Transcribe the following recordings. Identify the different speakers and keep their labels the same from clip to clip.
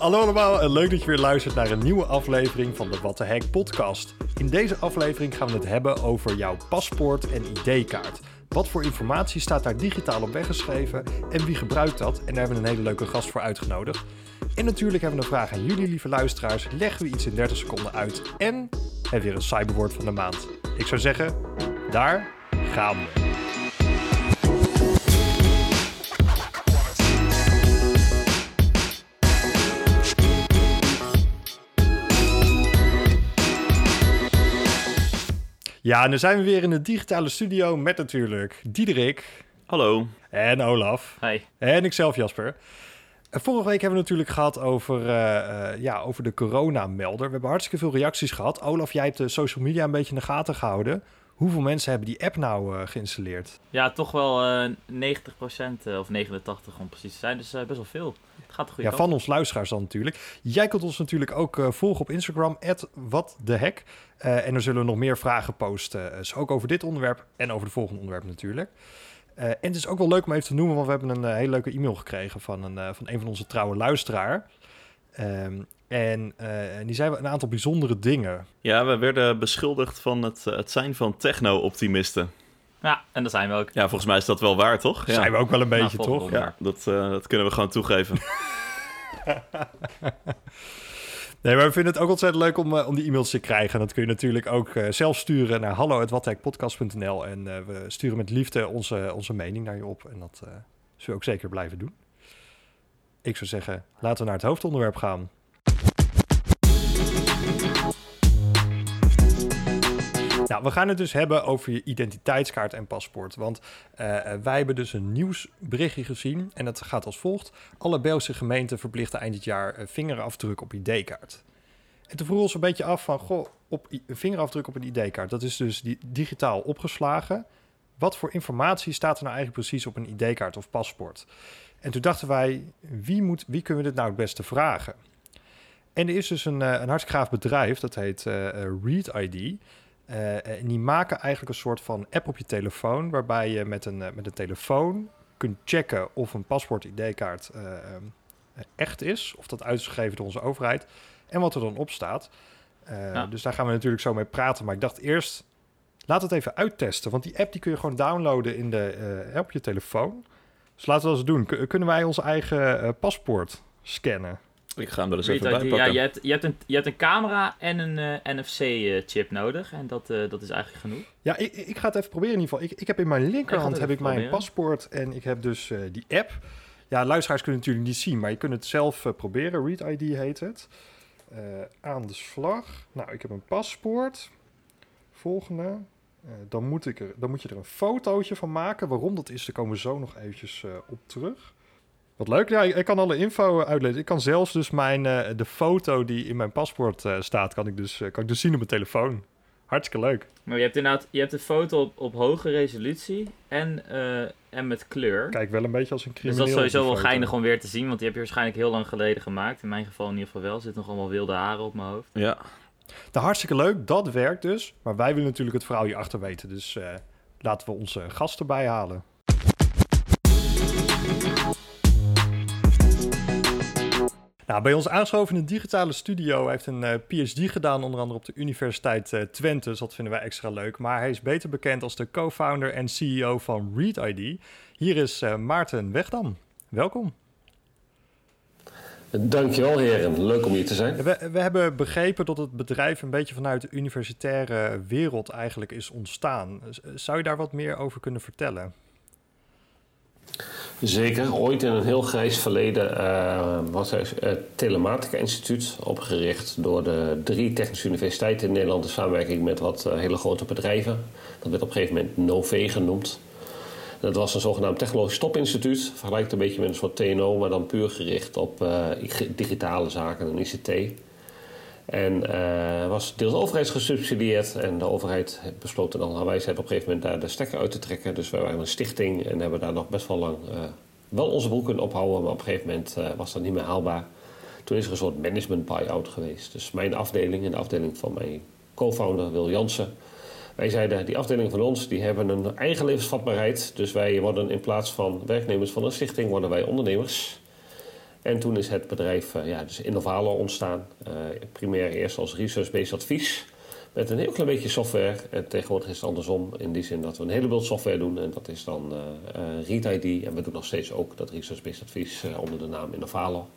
Speaker 1: Hallo allemaal en leuk dat je weer luistert naar een nieuwe aflevering van de What the podcast. In deze aflevering gaan we het hebben over jouw paspoort en ID-kaart. Wat voor informatie staat daar digitaal op weggeschreven en wie gebruikt dat? En daar hebben we een hele leuke gast voor uitgenodigd. En natuurlijk hebben we een vraag aan jullie, lieve luisteraars. Leggen we iets in 30 seconden uit en hebben we weer een cyberwoord van de maand. Ik zou zeggen, daar gaan we. Ja, en dan zijn we weer in de digitale studio met natuurlijk Diederik.
Speaker 2: Hallo.
Speaker 1: En Olaf.
Speaker 3: Hi.
Speaker 1: En ikzelf, Jasper. Vorige week hebben we natuurlijk gehad over, uh, uh, ja, over de coronamelder. We hebben hartstikke veel reacties gehad. Olaf, jij hebt de social media een beetje in de gaten gehouden. Hoeveel mensen hebben die app nou uh, geïnstalleerd?
Speaker 3: Ja, toch wel 90% of 89% om precies te zijn. Dus best wel veel. Het gaat de goede
Speaker 1: ja, van ons luisteraars dan natuurlijk. Jij kunt ons natuurlijk ook volgen op Instagram, @watthehek. Uh, en dan zullen we nog meer vragen posten. Dus ook over dit onderwerp en over de volgende onderwerp natuurlijk. Uh, en het is ook wel leuk om even te noemen, want we hebben een uh, hele leuke e-mail gekregen van een, van een van onze trouwe luisteraar. Um, en, en, die zei een aantal bijzondere dingen.
Speaker 2: Ja, we werden beschuldigd van het, het zijn van techno-optimisten.
Speaker 3: Ja, en dat zijn we ook.
Speaker 2: Ja, volgens mij is dat wel waar, toch? Ja.
Speaker 1: Zijn we ook wel een beetje,
Speaker 3: nou,
Speaker 1: toch?
Speaker 2: Ja, dat, dat kunnen we gewoon toegeven.
Speaker 1: Nee, maar we vinden het ook ontzettend leuk om, uh, om die e-mails te krijgen. Dat kun je natuurlijk ook uh, zelf sturen naar hallo.wathekpodcast.nl. En uh, we sturen met liefde onze, onze mening naar je op. En dat zullen we ook zeker blijven doen. Ik zou zeggen, laten we naar het hoofdonderwerp gaan. Nou, we gaan het dus hebben over je identiteitskaart en paspoort. Want uh, wij hebben dus een nieuwsberichtje gezien. En dat gaat als volgt. Alle Belgische gemeenten verplichten eind dit jaar uh, vingerafdruk op ID-kaart. En toen vroegen we ons een beetje af van... Goh, op vingerafdruk op een ID-kaart. Dat is dus die, digitaal opgeslagen. Wat voor informatie staat er nou eigenlijk precies op een ID-kaart of paspoort? En toen dachten wij, wie, moet, wie kunnen we dit nou het beste vragen? En er is dus een, een hartstikke gaaf bedrijf, dat heet uh, Read ID... En die maken eigenlijk een soort van app op je telefoon, waarbij je met een, uh, met een telefoon kunt checken of een paspoort-ID-kaart echt is, of dat uitgegeven door onze overheid, en wat er dan op staat. Ja. Dus daar gaan we natuurlijk zo mee praten. Maar ik dacht eerst, laat het even uittesten, want die app die kun je gewoon downloaden in de, op je telefoon. Dus laten we dat eens doen. K kunnen wij ons eigen paspoort scannen?
Speaker 2: Ik ga hem er eens even bij pakken.
Speaker 3: Ja, je hebt, je, hebt een, je hebt een camera en een uh, NFC-chip nodig. En dat, uh, dat is eigenlijk genoeg.
Speaker 1: Ja, ik, ik ga het even proberen in ieder geval. Ik, ik heb in mijn linkerhand heb ik mijn paspoort en ik heb dus uh, die app. Ja, luisteraars kunnen het natuurlijk niet zien, maar je kunt het zelf proberen. Read ID heet het. aan de slag. Nou, ik heb een paspoort. Volgende. dan, moet ik er, dan moet je er een fotootje van maken. Waarom dat is, daar komen we zo nog eventjes op terug. Wat leuk. Ja, ik, ik kan alle info uitlezen. Ik kan zelfs dus mijn, uh, de foto die in mijn paspoort uh, staat, kan ik, dus, uh, kan ik dus zien op mijn telefoon. Hartstikke leuk.
Speaker 3: Maar je hebt inderdaad je hebt de foto op, op hoge resolutie en, en met kleur.
Speaker 1: Kijk, wel een beetje als een crimineel.
Speaker 3: Dus dat is sowieso wel geinig om weer te zien, want die heb je waarschijnlijk heel lang geleden gemaakt. In mijn geval in ieder geval wel. Er zitten nog allemaal wilde haren op mijn hoofd.
Speaker 2: Ja.
Speaker 1: Nou, hartstikke leuk. Dat werkt dus. Maar wij willen natuurlijk het verhaal hierachter weten. Dus laten we onze gasten bijhalen. Nou, bij ons aangeschoven in de digitale studio heeft een uh, PhD gedaan, onder andere op de Universiteit uh, Twente. Dus dat vinden wij extra leuk. Maar hij is beter bekend als de co-founder en CEO van Read ID. Hier is uh, Maarten Wegdam. Welkom.
Speaker 4: Dankjewel heren, leuk om hier te zijn.
Speaker 1: We, we, hebben begrepen dat het bedrijf een beetje vanuit de universitaire wereld eigenlijk is ontstaan. Zou je daar wat meer over kunnen vertellen?
Speaker 4: Zeker. Ooit in een heel grijs verleden uh, was er het Telematica Instituut opgericht door de drie technische universiteiten in Nederland in samenwerking met wat uh, hele grote bedrijven. Dat werd op een gegeven moment Nové genoemd. Dat was een zogenaamd technologisch topinstituut. Vergelijkt een beetje met een soort TNO, maar dan puur gericht op digitale zaken en ICT. En uh, was deels overheidsgesubsidieerd. En de overheid besloot dan haar wijsheid op een gegeven moment daar de stekker uit te trekken. Dus wij waren een stichting en hebben daar nog best wel lang uh, wel onze broek kunnen ophouden. Maar op een gegeven moment uh, was dat niet meer haalbaar. Toen is er een soort management buy-out geweest. Dus mijn afdeling en de afdeling van mijn co-founder Wil Jansen. Wij zeiden, die afdeling van ons, die hebben een eigen levensvatbaarheid. Dus wij worden in plaats van werknemers van een stichting, worden wij ondernemers. En toen is het bedrijf uh, ja, dus Innovalo ontstaan. Uh, primair eerst als research-based advies. Met een heel klein beetje software. En tegenwoordig is het andersom. In die zin dat we een heleboel software doen. En dat is dan uh, ReadID. En we doen nog steeds ook dat research-based advies onder de naam Innovalo.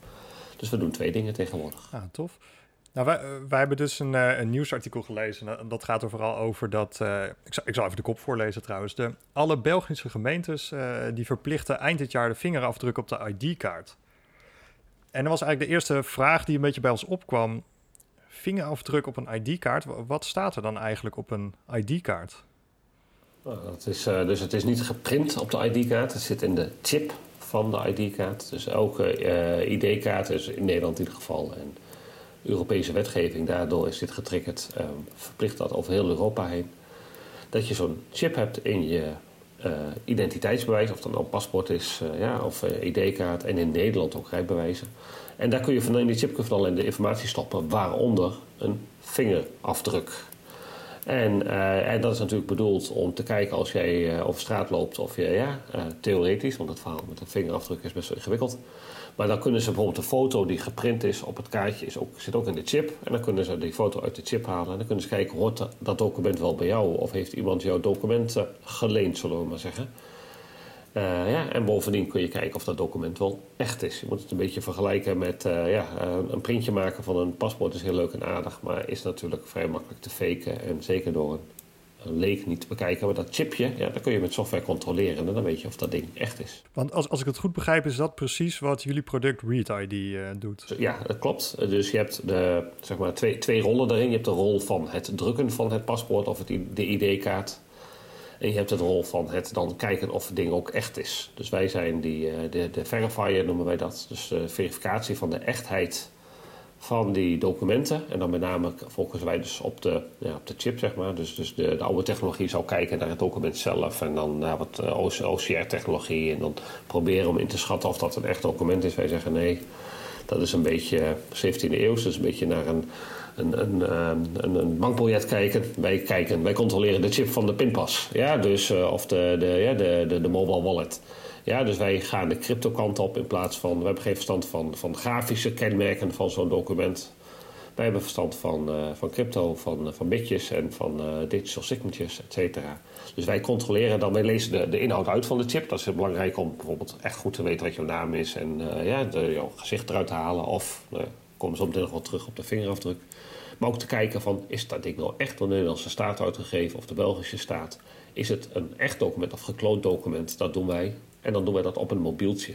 Speaker 4: Dus we doen twee dingen tegenwoordig.
Speaker 1: Ah, tof. Nou, wij, wij hebben dus een, een nieuwsartikel gelezen. En dat gaat er vooral over dat. Ik, zal, ik zal even de kop voorlezen trouwens. De, alle Belgische gemeentes die verplichten eind dit jaar de vingerafdruk op de ID-kaart. En dat was eigenlijk de eerste vraag die een beetje bij ons opkwam. Vingerafdruk op een ID-kaart. Wat staat er dan eigenlijk op een ID-kaart?
Speaker 4: Nou, dat is, uh, dus het is niet geprint op de ID-kaart. Het zit in de chip van de ID-kaart. Dus elke uh, ID-kaart is in Nederland in ieder geval. En Europese wetgeving, daardoor is dit getriggerd. Um, verplicht dat over heel Europa heen. Dat je zo'n chip hebt in je identiteitsbewijs, of dat nou een paspoort is uh, ja, of uh, ID-kaart en in Nederland ook rijbewijzen. En daar kun je van in die chip van in de informatie stoppen, waaronder een vingerafdruk. En, en, dat is natuurlijk bedoeld om te kijken als jij over straat loopt of je, ja, theoretisch, want het verhaal met een vingerafdruk is best wel ingewikkeld. Maar dan kunnen ze bijvoorbeeld de foto die geprint is op het kaartje, is ook, zit ook in de chip. En dan kunnen ze die foto uit de chip halen. En dan kunnen ze kijken, hoort dat document wel bij jou? Of heeft iemand jouw documenten geleend, zullen we maar zeggen. Uh, ja, en bovendien kun je kijken of dat document wel echt is. Je moet het een beetje vergelijken met uh, ja, een printje maken van een paspoort is heel leuk en aardig, maar is natuurlijk vrij makkelijk te faken. En zeker door een leek niet te bekijken. Maar dat chipje, ja, dat kun je met software controleren. En dan weet je of dat ding echt is.
Speaker 1: Want als, als ik het goed begrijp, is dat precies wat jullie product ReadID uh, doet.
Speaker 4: Ja, dat klopt. Dus je hebt de, zeg maar, twee, twee rollen daarin. Je hebt de rol van het drukken van het paspoort of het, de ID-kaart. En je hebt het rol van het dan kijken of het ding ook echt is. Dus wij zijn die, de, de verifier, noemen wij dat. Dus de verificatie van de echtheid van die documenten. En dan met name focussen wij dus op de, ja, op de chip, zeg maar. Dus, dus de, de oude technologie zou kijken naar het document zelf. En dan naar wat uh, OCR-technologie. En dan proberen om in te schatten of dat een echt document is. Wij zeggen nee, dat is een beetje 17e eeuw. Dus een beetje naar een, een, een, een, bankbiljet kijken. Wij kijken, wij controleren de chip van de pinpas. Ja, dus, uh, of de, de, ja, de, de, de mobile wallet. Ja, dus wij gaan de crypto kant op in plaats van... We hebben geen verstand van, van grafische kenmerken van zo'n document. Wij hebben verstand van, uh, van crypto, van, van bitjes en van uh, digital signatures, et cetera. Dus wij controleren dan, wij lezen de, de inhoud uit van de chip. Dat is heel belangrijk om bijvoorbeeld echt goed te weten wat jouw naam is... en ja, de, jouw gezicht eruit te halen. Of, komen op nog wel terug op de vingerafdruk. Maar ook te kijken van, is dat ding nou echt door de Nederlandse staat uitgegeven... of de Belgische staat? Is het een echt document of gekloond document? Dat doen wij. En dan doen wij dat op een mobieltje.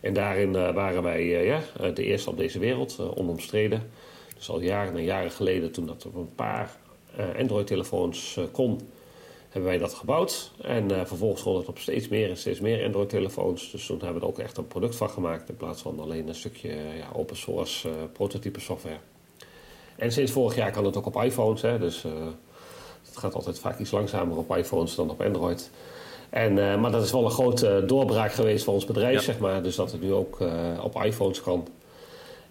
Speaker 4: En daarin uh, waren wij uh, ja, de eerste op deze wereld, onomstreden. Dus al jaren en jaren geleden, toen dat op een paar Android-telefoons kon, hebben wij dat gebouwd. En vervolgens kon het op steeds meer en steeds meer Android-telefoons. Dus toen hebben we er ook echt een product van gemaakt, in plaats van alleen een stukje ja, open source prototype software. En sinds vorig jaar kan het ook op iPhones. Hè, dus het gaat altijd vaak iets langzamer op iPhones dan op Android. En, uh, maar dat is wel een grote doorbraak geweest voor ons bedrijf, ja. zeg maar. Dus dat het nu ook uh, op iPhones kan.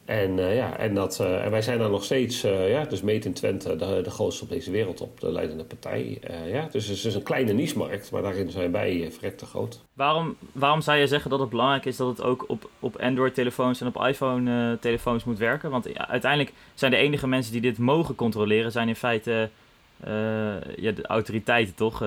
Speaker 4: En, uh, ja, en, dat, en wij zijn daar nog steeds, ja, dus Meet in Twente, de, de grootste op deze wereld, op de leidende partij. ja, dus het is een kleine niche-markt, maar daarin zijn wij verrekte groot.
Speaker 3: Waarom, waarom zou je zeggen dat het belangrijk is dat het ook op, op Android-telefoons en op iPhone-telefoons moet werken? Want ja, uiteindelijk zijn de enige mensen die dit mogen controleren, zijn in feite ja, de autoriteiten toch,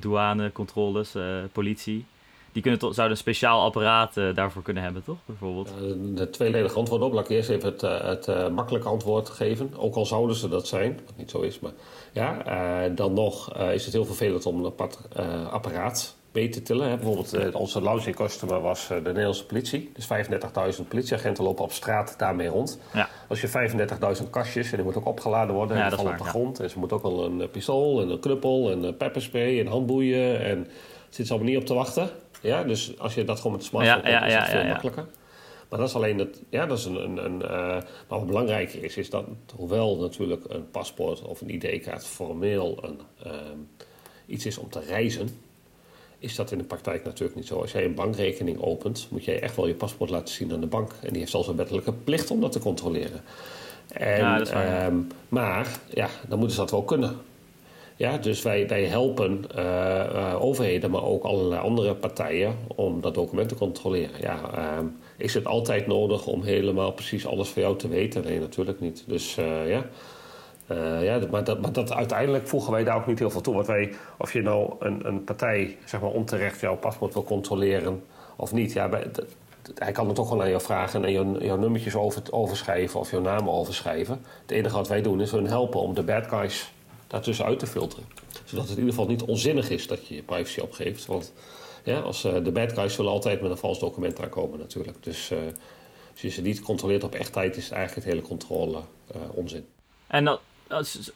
Speaker 3: douane, controles, uh, politie. Die kunnen zouden een speciaal apparaat daarvoor kunnen hebben, toch? Bijvoorbeeld.
Speaker 4: de tweeledige antwoord op. Laat ik eerst even het, het makkelijke antwoord geven. Ook al zouden ze dat zijn, wat niet zo is. Maar ja, dan nog is het heel vervelend om een apart apparaat mee te tillen. Hè. Bijvoorbeeld onze launching customer was de Nederlandse politie. Dus 35.000 politieagenten lopen op straat daarmee rond. Ja. Als je 35.000 kastjes en die moet ook opgeladen worden en ja, die vallen op de grond. En ze moet ook wel een pistool en een knuppel en een pepperspray en handboeien. En zit ze allemaal niet op te wachten. Ja, dus als je dat gewoon met de smartphone ja, doet, is het veel makkelijker. Maar dat is alleen het, ja, dat is een, een, een uh, maar wat belangrijker is, is dat hoewel natuurlijk een paspoort of een ID-kaart formeel een, uh, iets is om te reizen, is dat in de praktijk natuurlijk niet zo. Als jij een bankrekening opent, moet jij echt wel je paspoort laten zien aan de bank. En die heeft zelfs een wettelijke plicht om dat te controleren. En, ja, dat waar, um, maar ja, dan moeten ze dat wel kunnen. Ja, dus wij, wij helpen overheden, maar ook allerlei andere partijen om dat document te controleren. Ja, ehm, is het altijd nodig om helemaal precies alles van jou te weten? Nee, natuurlijk niet. Dus ja. Uh, ja, maar, dat, maar dat uiteindelijk voegen wij daar ook niet heel veel toe. Want wij, of je nou een, een partij zeg maar, onterecht jouw paspoort wil controleren of niet, ja, hij kan het toch wel aan jou vragen en jouw, jouw nummertjes over, overschrijven of jouw naam overschrijven. Het enige wat wij doen is hun helpen om de bad guys daartussen uit te filteren. Zodat het in ieder geval niet onzinnig is dat je je privacy opgeeft. Want ja, als, uh, de bad guys zullen altijd met een vals document aankomen natuurlijk. Dus uh, als je ze niet controleert op echtheid is het eigenlijk het hele controle uh, onzin.
Speaker 3: En dat,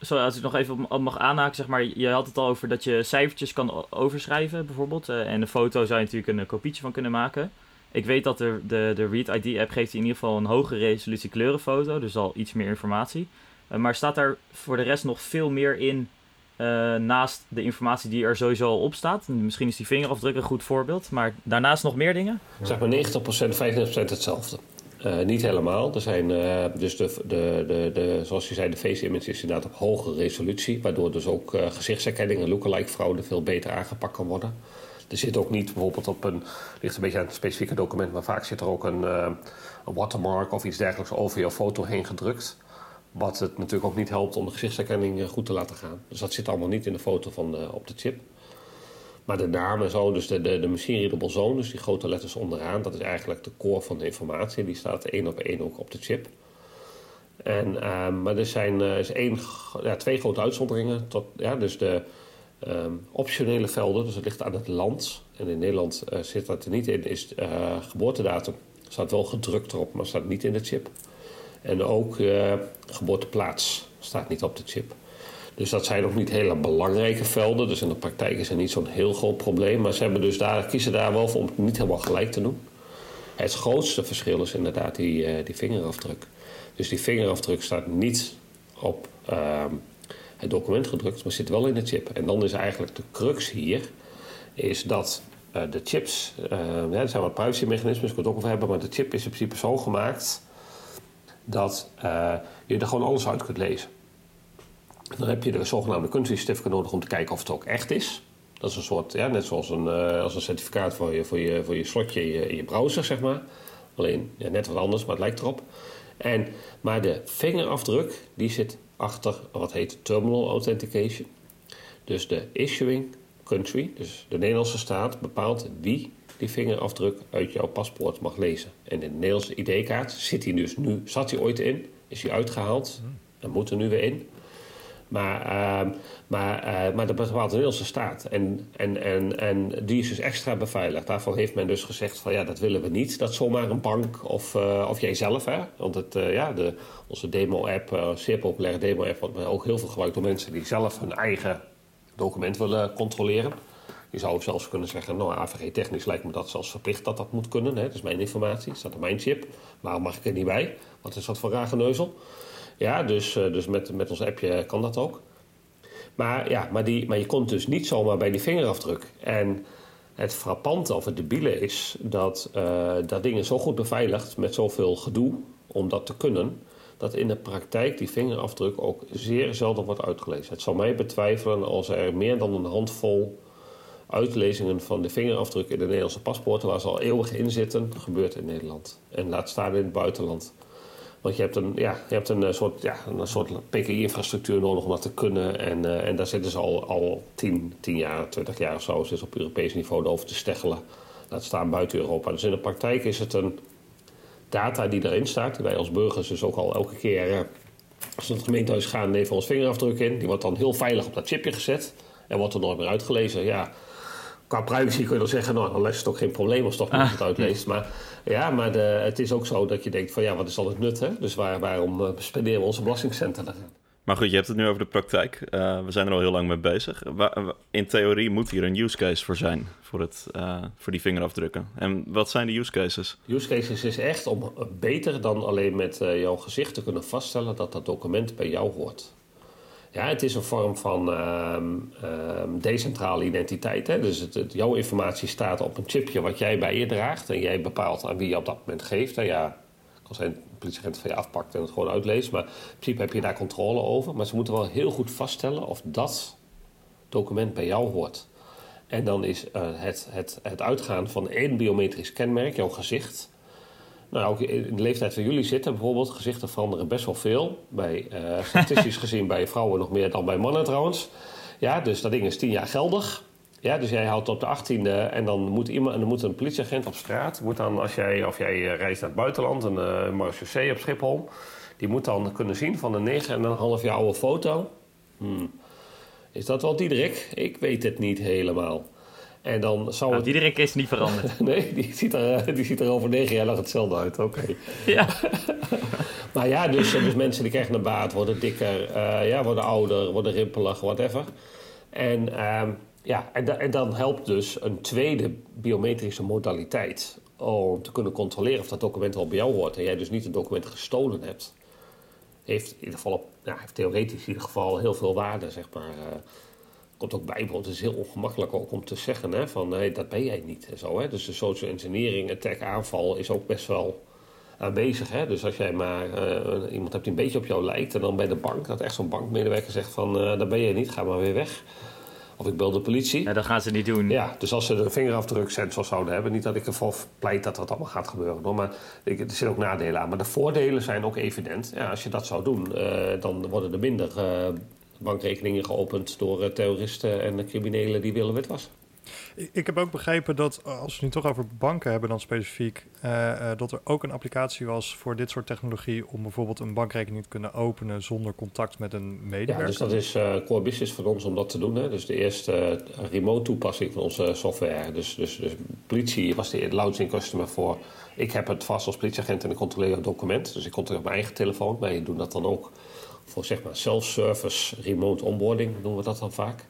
Speaker 3: Sorry, als ik nog even op mag aanhaken, zeg maar, je had het al over dat je cijfertjes kan overschrijven, bijvoorbeeld. En een foto zou je natuurlijk een kopietje van kunnen maken. Ik weet dat de, de, de Read ID app geeft in ieder geval een hogere resolutie kleurenfoto, dus al iets meer informatie. Uh, maar staat daar voor de rest nog veel meer in uh, naast de informatie die er sowieso al op staat? Misschien is die vingerafdruk een goed voorbeeld, maar daarnaast nog meer dingen?
Speaker 4: Zeg maar 90%, 95% hetzelfde. Uh, niet helemaal. Er zijn dus de, de, de, de, zoals je zei, de face image is inderdaad op hoge resolutie, waardoor dus ook gezichtsherkenning en lookalike fraude veel beter aangepakt kan worden. Er zit ook niet bijvoorbeeld op een, ligt een beetje aan het specifieke document, maar vaak zit er ook een, een watermark of iets dergelijks over je foto heen gedrukt. Wat het natuurlijk ook niet helpt om de gezichtsherkenning goed te laten gaan. Dus dat zit allemaal niet in de foto van, op de chip. Maar de naam en zo, dus de, de, de machine readable zone, dus die grote letters onderaan, dat is eigenlijk de core van de informatie. Die staat één op één ook op de chip. En, uh, maar er zijn uh, is één, ja, twee grote uitzonderingen. Tot, ja, dus de um, optionele velden, dus het ligt aan het land. En in Nederland zit dat er niet in, is geboortedatum. Staat wel gedrukt erop, maar staat niet in de chip. En ook geboorteplaats staat niet op de chip. Dus dat zijn ook niet hele belangrijke velden. Dus in de praktijk is het niet zo'n heel groot probleem. Maar ze hebben dus daar, kiezen daar wel voor om het niet helemaal gelijk te doen. Het grootste verschil is inderdaad die, uh, die vingerafdruk. Dus die vingerafdruk staat niet op uh, het document gedrukt, maar zit wel in de chip. En dan is eigenlijk de crux hier, is dat uh, de chips, uh, er zijn wat privacy-mechanismen, ik het ook over hebben, maar de chip is in principe zo gemaakt dat je er gewoon alles uit kunt lezen. Dan heb je de zogenaamde country certificate nodig om te kijken of het ook echt is. Dat is een soort, ja, net zoals een, uh, als een certificaat voor je, voor je, voor je slotje in je, in je browser, zeg maar. Alleen ja, net wat anders, maar het lijkt erop. En, maar de vingerafdruk, die zit achter wat heet terminal authentication. Dus de issuing country, dus de Nederlandse staat, bepaalt wie die vingerafdruk uit jouw paspoort mag lezen. En in de Nederlandse ID-kaart zit hij dus nu, zat hij ooit in, is hij uitgehaald en moet er nu weer in. Maar, uh, maar, uh, maar dat bepaalt de Nederlandse staat. En, en, en, en die is dus extra beveiligd. Daarvan heeft men dus gezegd van ja, dat willen we niet. Dat zomaar een bank of, uh, of jij zelf. Hè? Want het, eh, ja, de, onze demo-app, zeer populaire demo-app, wordt ook heel veel gebruikt door mensen die zelf hun eigen document willen controleren. Je zou zelfs kunnen zeggen, nou AVG technisch lijkt me dat zelfs verplicht dat dat moet kunnen. Hè? Dat is mijn informatie, staat op mijn chip. Waarom mag ik er niet bij? Wat is dat voor raar geneuzel? Ja, dus, uh, dus met, met ons appje kan dat ook. Maar, ja, maar, die, maar je komt dus niet zomaar bij die vingerafdruk. En het frappante of het debiele is dat uh, dat ding is zo goed beveiligd met zoveel gedoe om dat te kunnen, dat in de praktijk die vingerafdruk ook zeer zelden wordt uitgelezen. Het zal mij betwijfelen als er meer dan een handvol uitlezingen van de vingerafdruk in de Nederlandse paspoorten, waar ze al eeuwig in zitten, gebeurt in Nederland. En laat staan in het buitenland. Want je hebt een, ja, je hebt een eh, soort, ja, een soort PKI-infrastructuur nodig om dat te kunnen. En, uh, en daar zitten ze al, al 10, 10 jaar, 20 jaar of zo op Europees niveau over te steggelen. Laat staan buiten Europa. Dus in de praktijk is het een data die erin staat. Die wij als burgers dus ook al elke keer, uh, als we naar het gemeentehuis gaan, nemen we ons vingerafdruk in. Die wordt dan heel veilig op dat chipje gezet. En wordt er nooit meer uitgelezen. Ja, qua privacy kun je dan zeggen, nou, dan is het ook geen probleem als toch niet ah. het uitleest. Maar ja, maar de, het is ook zo dat je denkt van ja, wat is al het nut? Hè? Dus waar, waarom uh, spenderen we onze belastingcenten daarin?
Speaker 2: Maar goed, je hebt het nu over de praktijk. Uh, we zijn er al heel lang mee bezig. In theorie moet hier een use case voor zijn, voor, het, uh, voor die vingerafdrukken. En wat zijn de use cases?
Speaker 4: Use cases is echt om beter dan alleen met jouw gezicht te kunnen vaststellen dat dat document bij jou hoort. Ja, het is een vorm van um, decentrale identiteit. Hè? Dus het, jouw informatie staat op een chipje wat jij bij je draagt. En jij bepaalt aan wie je op dat moment geeft. En ja, kan zijn politieagent van je afpakt en het gewoon uitleest. Maar in principe heb je daar controle over. Maar ze moeten wel heel goed vaststellen of dat document bij jou hoort. En dan is uh, het, het, het uitgaan van één biometrisch kenmerk, jouw gezicht. Nou, ook in de leeftijd waar jullie zitten, bijvoorbeeld, gezichten veranderen best wel veel. Bij, uh, statistisch gezien bij vrouwen nog meer dan bij mannen trouwens. Ja, dus dat ding is tien jaar geldig. Ja, dus jij houdt op de 18e en dan moet, iemand, en dan moet een politieagent op straat. Moet dan, als jij, of jij eh, reist naar het buitenland, een uh, marechaussee op Schiphol. Die moet dan kunnen zien van een 9,5 jaar oude foto. Hmm. Is dat wel Diederik? Ik weet het niet helemaal. En dan zou
Speaker 3: nou,
Speaker 4: het...
Speaker 3: Diederik is niet veranderd.
Speaker 4: nee, die ziet, er, die ziet er over negen jaar nog hetzelfde uit. Oké.
Speaker 3: Ja.
Speaker 4: maar ja, dus, dus mensen die krijgen een baard, worden dikker, uh, ja, worden ouder, worden rimpelig, whatever. En... Uh, ja, en, en, dan helpt dus een tweede biometrische modaliteit om te kunnen controleren of dat document al bij jou hoort en jij dus niet het document gestolen hebt. Heeft in ieder geval op, ja, heeft theoretisch in ieder geval heel veel waarde, zeg maar. Uh, komt ook bij, het is heel ongemakkelijk ook om te zeggen hè, van nee, dat ben jij niet en zo. Hè. Dus de social engineering, attack aanval is ook best wel aanwezig. Hè. Dus als jij maar uh, iemand hebt die een beetje op jou lijkt en dan bij de bank, dat echt zo'n bankmedewerker zegt van uh, dat ben je niet, ga maar weer weg. Of ik bel de politie.
Speaker 3: Ja, dat gaan ze niet doen.
Speaker 4: Ja, dus als ze een vingerafdruksensor zouden hebben... niet dat ik ervoor pleit dat dat allemaal gaat gebeuren. Hoor, maar er zitten ook nadelen aan. Maar de voordelen zijn ook evident. Ja, als je dat zou doen, uh, dan worden er minder bankrekeningen geopend... door uh, terroristen en criminelen die willen witwassen.
Speaker 1: Ik heb ook begrepen dat als we nu toch over banken hebben dan specifiek, uh, uh, dat er ook een applicatie was voor dit soort technologie om bijvoorbeeld een bankrekening te kunnen openen zonder contact met een medewerker.
Speaker 4: Ja, dus dat is uh, core business van ons om dat te doen. Hè. Dus de eerste remote toepassing van onze software. Dus, dus, dus politie was de launching customer voor. Ik heb het vast als politieagent en ik controleer het document. Dus ik controleer op mijn eigen telefoon. Wij doen dat dan ook voor zeg maar self-service remote onboarding, noemen we dat dan vaak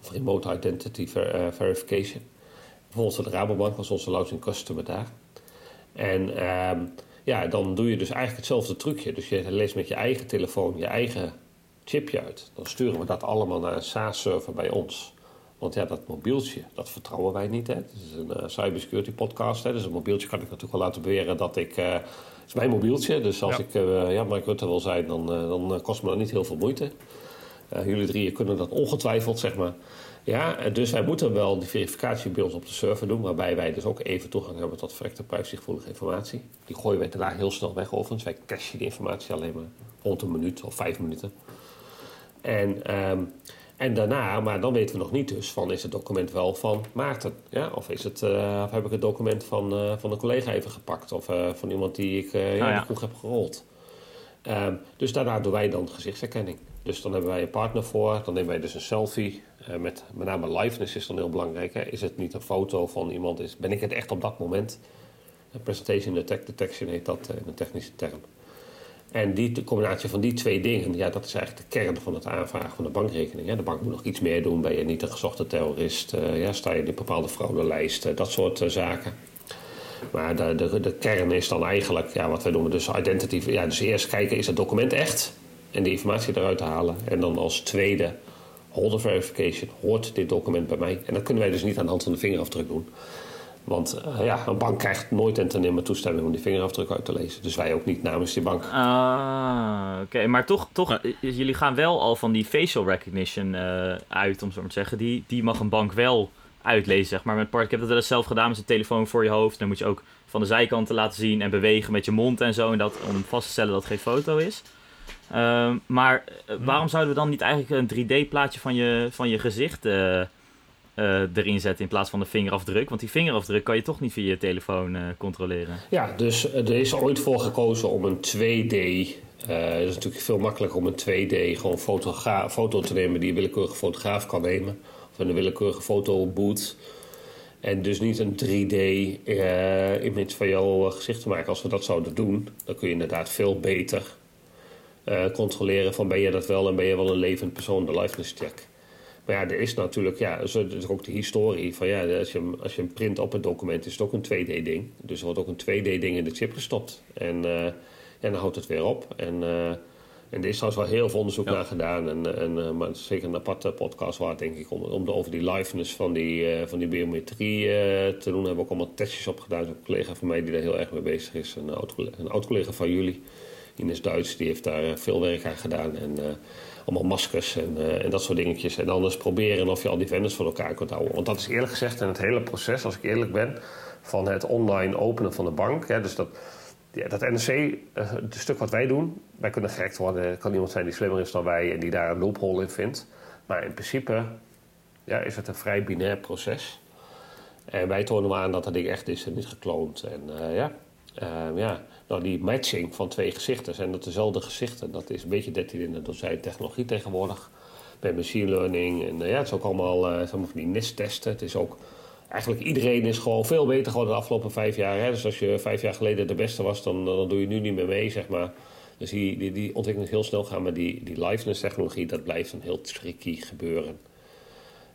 Speaker 4: of remote identity uh, verification. Bijvoorbeeld voor de Rabobank was onze launching customer daar. En uh, ja, dan doe je dus eigenlijk hetzelfde trucje. Dus je leest met je eigen telefoon je eigen chipje uit. Dan sturen we dat allemaal naar een SaaS-server bij ons. Want ja, dat mobieltje, dat vertrouwen wij niet. Het is een uh, cybersecurity podcast. Hè. Dus een mobieltje kan ik natuurlijk wel laten beweren dat ik... Het is mijn mobieltje, dus als ja. ik uh, ja, Mark Rutte wil zijn, dan, dan kost me dat niet heel veel moeite. Jullie drieën kunnen dat ongetwijfeld, zeg maar. Ja, dus wij moeten wel die verificatie bij ons op de server doen, waarbij wij dus ook even toegang hebben tot verrekte privacygevoelige informatie. Die gooien wij daarna heel snel weg overigens. Wij cachen die informatie alleen maar rond een minuut of vijf minuten. En, um, en daarna, maar dan weten we nog niet dus van is het document wel van Maarten. Ja? Of, is het, uh, of heb ik het document van, uh, van een collega even gepakt of uh, van iemand die ik ja, oh, de kroeg heb gerold. Um, dus daarna doen wij dan gezichtsherkenning. Dus dan hebben wij een partner voor. Dan nemen wij dus een selfie. Met, met name liveness is dan heel belangrijk. Hè? Is het niet een foto van iemand? Is, ben ik het echt op dat moment? Presentation attack detection heet dat in een technische term. En die de combinatie van die twee dingen, ja, dat is eigenlijk de kern van het aanvragen van de bankrekening. Hè? De bank moet nog iets meer doen. Ben je niet een gezochte terrorist? Uh, ja, sta je in een bepaalde fraudelijst? dat soort zaken. Maar de, de, kern is dan eigenlijk, ja, wat wij doen, dus identity. Ja, dus eerst kijken, is het document echt? En de informatie eruit halen. En dan als tweede, holder verification, hoort dit document bij mij? En dat kunnen wij dus niet aan de hand van de vingerafdruk doen. Want uh, ja, een bank krijgt nooit en ten nimmer toestemming om die vingerafdruk uit te lezen. Dus wij ook niet namens die bank.
Speaker 3: Ah, oké. Okay. Maar toch, toch ja. jullie gaan wel al van die facial recognition uh, uit, om zo maar te zeggen. Die, die mag een bank wel uitlezen, zeg maar. Met part, ik heb dat wel eens zelf gedaan met een telefoon voor je hoofd. Dan moet je ook van de zijkanten laten zien en bewegen met je mond en zo. En dat, om vast te stellen dat het geen foto is. Uh, maar waarom zouden we dan niet eigenlijk een 3D-plaatje van je, van je gezicht uh, uh, erin zetten in plaats van de vingerafdruk? Want die vingerafdruk kan je toch niet via je telefoon uh, controleren.
Speaker 4: Ja, dus er is ooit voor gekozen om een 2D. het is natuurlijk veel makkelijker om een 2D gewoon foto te nemen die een willekeurige fotograaf kan nemen. Of een willekeurige fotoboot. En dus niet een 3D-image van jouw gezicht te maken. Als we dat zouden doen, dan kun je inderdaad veel beter uh, controleren van ben je dat wel en ben je wel een levend persoon, de liveness check. Maar ja, er is natuurlijk, ja, er is ook de historie van ja, als je, als je een print op het document is het ook een 2D-ding. Dus er wordt ook een 2D-ding in de chip gestopt. En, uh, en dan houdt het weer op. En, uh, en er is trouwens wel heel veel onderzoek ja. naar gedaan. En, en, maar het is zeker een aparte podcast waard, denk ik, om, om de, over die liveness van die, van die biometrie te doen. Daar hebben we ook allemaal testjes op gedaan. Een collega van mij die daar heel erg mee bezig is, een oud, een oud collega van jullie Ines Duits die heeft daar veel werk aan gedaan. En allemaal maskers en, en, dat soort dingetjes. En anders proberen of je al die vendors voor elkaar kunt houden. Want dat is eerlijk gezegd in het hele proces, als ik eerlijk ben, van het online openen van de bank. Hè, dus dat, ja, dat NRC, het stuk wat wij doen, wij kunnen gehackt worden. Er kan iemand zijn die slimmer is dan wij en die daar een loophole in vindt. Maar in principe ja, is het een vrij binair proces. En wij tonen aan dat dat ding echt is en niet gekloond. En uh, ja, uh, ja, nou die matching van twee gezichten, zijn dat dezelfde gezichten? Dat is een beetje 13 in de dozijn technologie tegenwoordig. Met machine learning en uh, ja, het is ook allemaal, uh, van die NIST-testen. Het is ook, eigenlijk iedereen is gewoon veel beter geworden de afgelopen vijf jaar. Hè? Dus als je vijf jaar geleden de beste was, dan, dan doe je nu niet meer mee, zeg maar. Dus die, die, ontwikkeling is heel snel gaan, maar die, die liveness-technologie, dat blijft een heel tricky gebeuren.